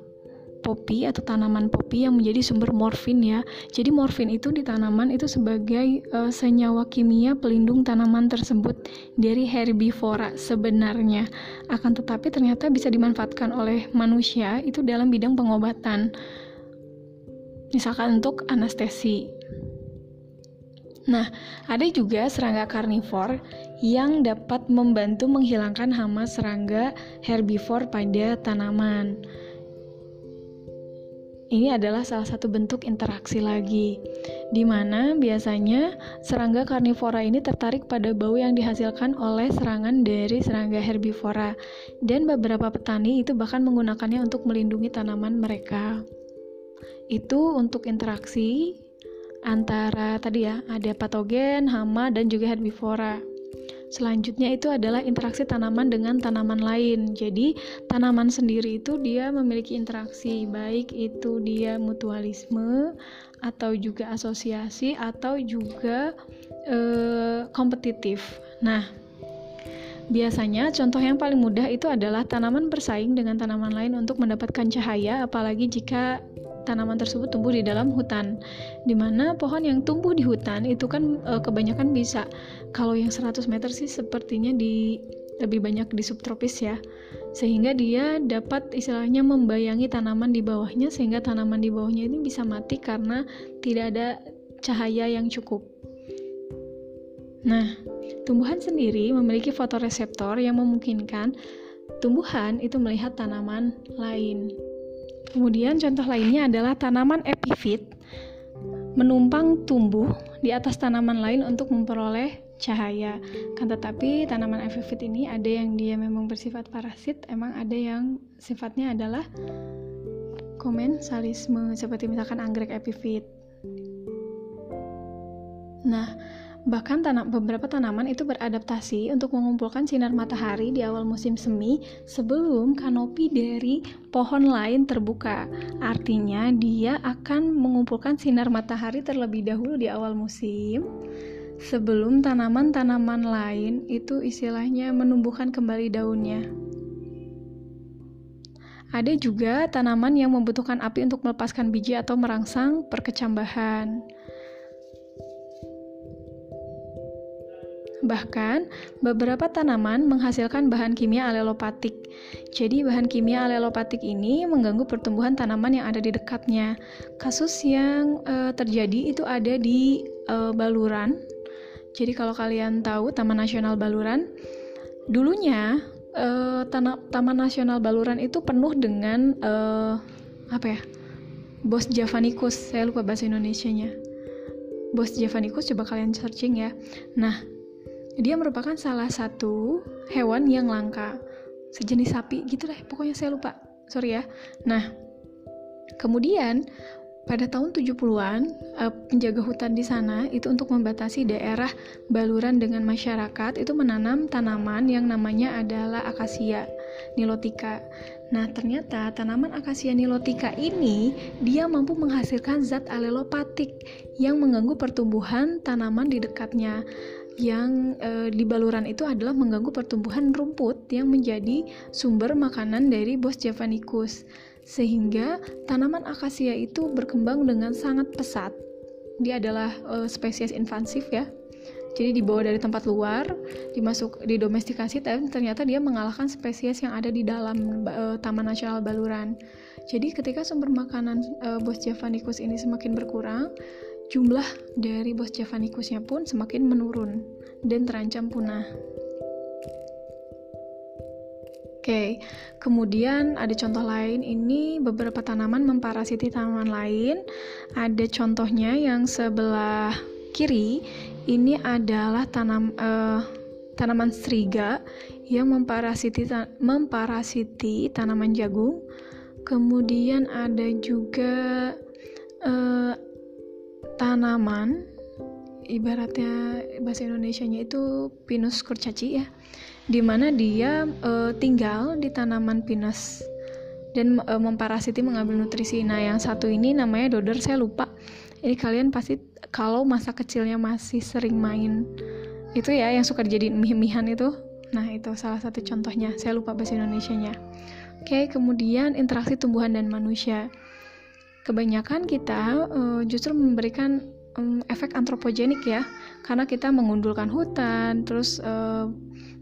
Popi atau tanaman popi yang menjadi sumber morfin ya. Jadi morfin itu di tanaman itu sebagai uh, senyawa kimia pelindung tanaman tersebut dari herbivora sebenarnya. Akan tetapi ternyata bisa dimanfaatkan oleh manusia itu dalam bidang pengobatan. Misalkan untuk anestesi. Nah, ada juga serangga karnivor yang dapat membantu menghilangkan hama serangga herbivor pada tanaman. Ini adalah salah satu bentuk interaksi lagi, di mana biasanya serangga karnivora ini tertarik pada bau yang dihasilkan oleh serangan dari serangga herbivora, dan beberapa petani itu bahkan menggunakannya untuk melindungi tanaman mereka. Itu untuk interaksi antara tadi ya, ada patogen, hama, dan juga herbivora. Selanjutnya itu adalah interaksi tanaman dengan tanaman lain. Jadi, tanaman sendiri itu dia memiliki interaksi, baik itu dia mutualisme atau juga asosiasi atau juga e, kompetitif. Nah, biasanya contoh yang paling mudah itu adalah tanaman bersaing dengan tanaman lain untuk mendapatkan cahaya, apalagi jika tanaman tersebut tumbuh di dalam hutan di mana pohon yang tumbuh di hutan itu kan e, kebanyakan bisa. Kalau yang 100 meter sih sepertinya di lebih banyak di subtropis ya. Sehingga dia dapat istilahnya membayangi tanaman di bawahnya sehingga tanaman di bawahnya ini bisa mati karena tidak ada cahaya yang cukup. Nah tumbuhan sendiri memiliki fotoreseptor yang memungkinkan tumbuhan itu melihat tanaman lain Kemudian contoh lainnya adalah tanaman epifit menumpang tumbuh di atas tanaman lain untuk memperoleh cahaya. Kan tetapi tanaman epifit ini ada yang dia memang bersifat parasit, emang ada yang sifatnya adalah komensalisme seperti misalkan anggrek epifit. Nah, Bahkan tanam, beberapa tanaman itu beradaptasi untuk mengumpulkan sinar matahari di awal musim semi sebelum kanopi dari pohon lain terbuka. Artinya dia akan mengumpulkan sinar matahari terlebih dahulu di awal musim sebelum tanaman-tanaman lain itu istilahnya menumbuhkan kembali daunnya. Ada juga tanaman yang membutuhkan api untuk melepaskan biji atau merangsang perkecambahan. Bahkan, beberapa tanaman menghasilkan bahan kimia alelopatik. Jadi, bahan kimia alelopatik ini mengganggu pertumbuhan tanaman yang ada di dekatnya. Kasus yang uh, terjadi itu ada di uh, baluran. Jadi kalau kalian tahu Taman Nasional Baluran, dulunya uh, Taman Nasional Baluran itu penuh dengan uh, apa ya? Bos Javanicus, saya lupa bahasa Indonesianya. Bos Javanicus coba kalian searching ya. Nah, dia merupakan salah satu hewan yang langka, sejenis sapi gitu deh, pokoknya saya lupa. Sorry ya. Nah, kemudian pada tahun 70-an, uh, eh, penjaga hutan di sana itu untuk membatasi daerah baluran dengan masyarakat itu menanam tanaman yang namanya adalah akasia nilotika. Nah, ternyata tanaman akasia nilotika ini dia mampu menghasilkan zat alelopatik yang mengganggu pertumbuhan tanaman di dekatnya. Yang e, di baluran itu adalah mengganggu pertumbuhan rumput yang menjadi sumber makanan dari Bos javanicus sehingga tanaman akasia itu berkembang dengan sangat pesat. Dia adalah uh, spesies invasif ya. Jadi dibawa dari tempat luar, dimasuk didomestikasi dan ternyata dia mengalahkan spesies yang ada di dalam uh, Taman Nasional Baluran. Jadi ketika sumber makanan uh, Bos javanicus ini semakin berkurang, jumlah dari Bos javanicusnya pun semakin menurun dan terancam punah. Oke, kemudian ada contoh lain. Ini beberapa tanaman memparasiti tanaman lain. Ada contohnya yang sebelah kiri. Ini adalah tanam uh, tanaman seriga yang memparasiti ta memparasiti tanaman jagung. Kemudian ada juga uh, tanaman ibaratnya bahasa Indonesia-nya itu Pinus kurcaci ya di mana dia uh, tinggal di tanaman pinus dan uh, memparasiti mengambil nutrisi. Nah, yang satu ini namanya dodder, saya lupa. Ini kalian pasti kalau masa kecilnya masih sering main itu ya yang suka dijadiin mih-mihan itu. Nah, itu salah satu contohnya. Saya lupa bahasa Indonesianya. Oke, kemudian interaksi tumbuhan dan manusia. Kebanyakan kita uh, justru memberikan um, efek antropogenik ya, karena kita mengundulkan hutan, terus uh,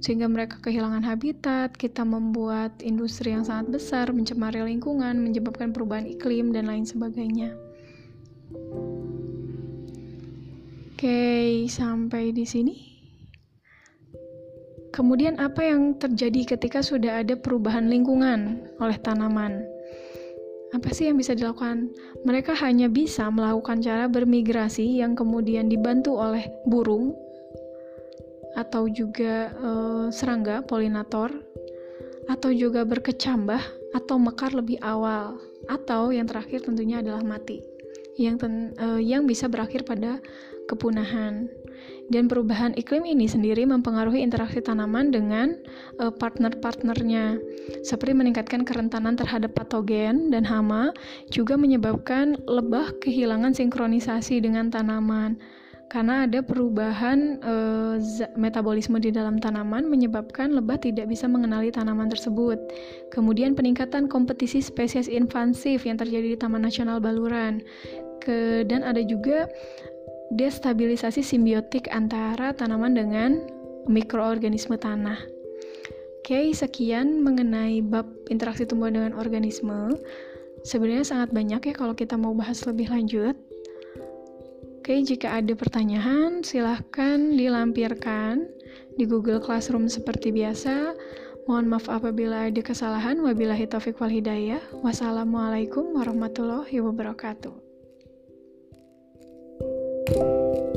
sehingga mereka kehilangan habitat, kita membuat industri yang sangat besar, mencemari lingkungan, menyebabkan perubahan iklim, dan lain sebagainya. Oke, sampai di sini. Kemudian apa yang terjadi ketika sudah ada perubahan lingkungan oleh tanaman? Apa sih yang bisa dilakukan? Mereka hanya bisa melakukan cara bermigrasi yang kemudian dibantu oleh burung atau juga uh, serangga polinator atau juga berkecambah atau mekar lebih awal atau yang terakhir tentunya adalah mati yang ten, uh, yang bisa berakhir pada kepunahan dan perubahan iklim ini sendiri mempengaruhi interaksi tanaman dengan uh, partner-partnernya seperti meningkatkan kerentanan terhadap patogen dan hama juga menyebabkan lebah kehilangan sinkronisasi dengan tanaman karena ada perubahan e, metabolisme di dalam tanaman menyebabkan lebah tidak bisa mengenali tanaman tersebut. Kemudian peningkatan kompetisi spesies invasif yang terjadi di Taman Nasional Baluran. Ke, dan ada juga destabilisasi simbiotik antara tanaman dengan mikroorganisme tanah. Oke, sekian mengenai bab interaksi tumbuhan dengan organisme. Sebenarnya sangat banyak ya kalau kita mau bahas lebih lanjut. Oke, jika ada pertanyaan, silahkan dilampirkan di Google Classroom seperti biasa. Mohon maaf apabila ada kesalahan. Wabillahi taufiq wal hidayah. Wassalamualaikum warahmatullahi wabarakatuh. Thank you.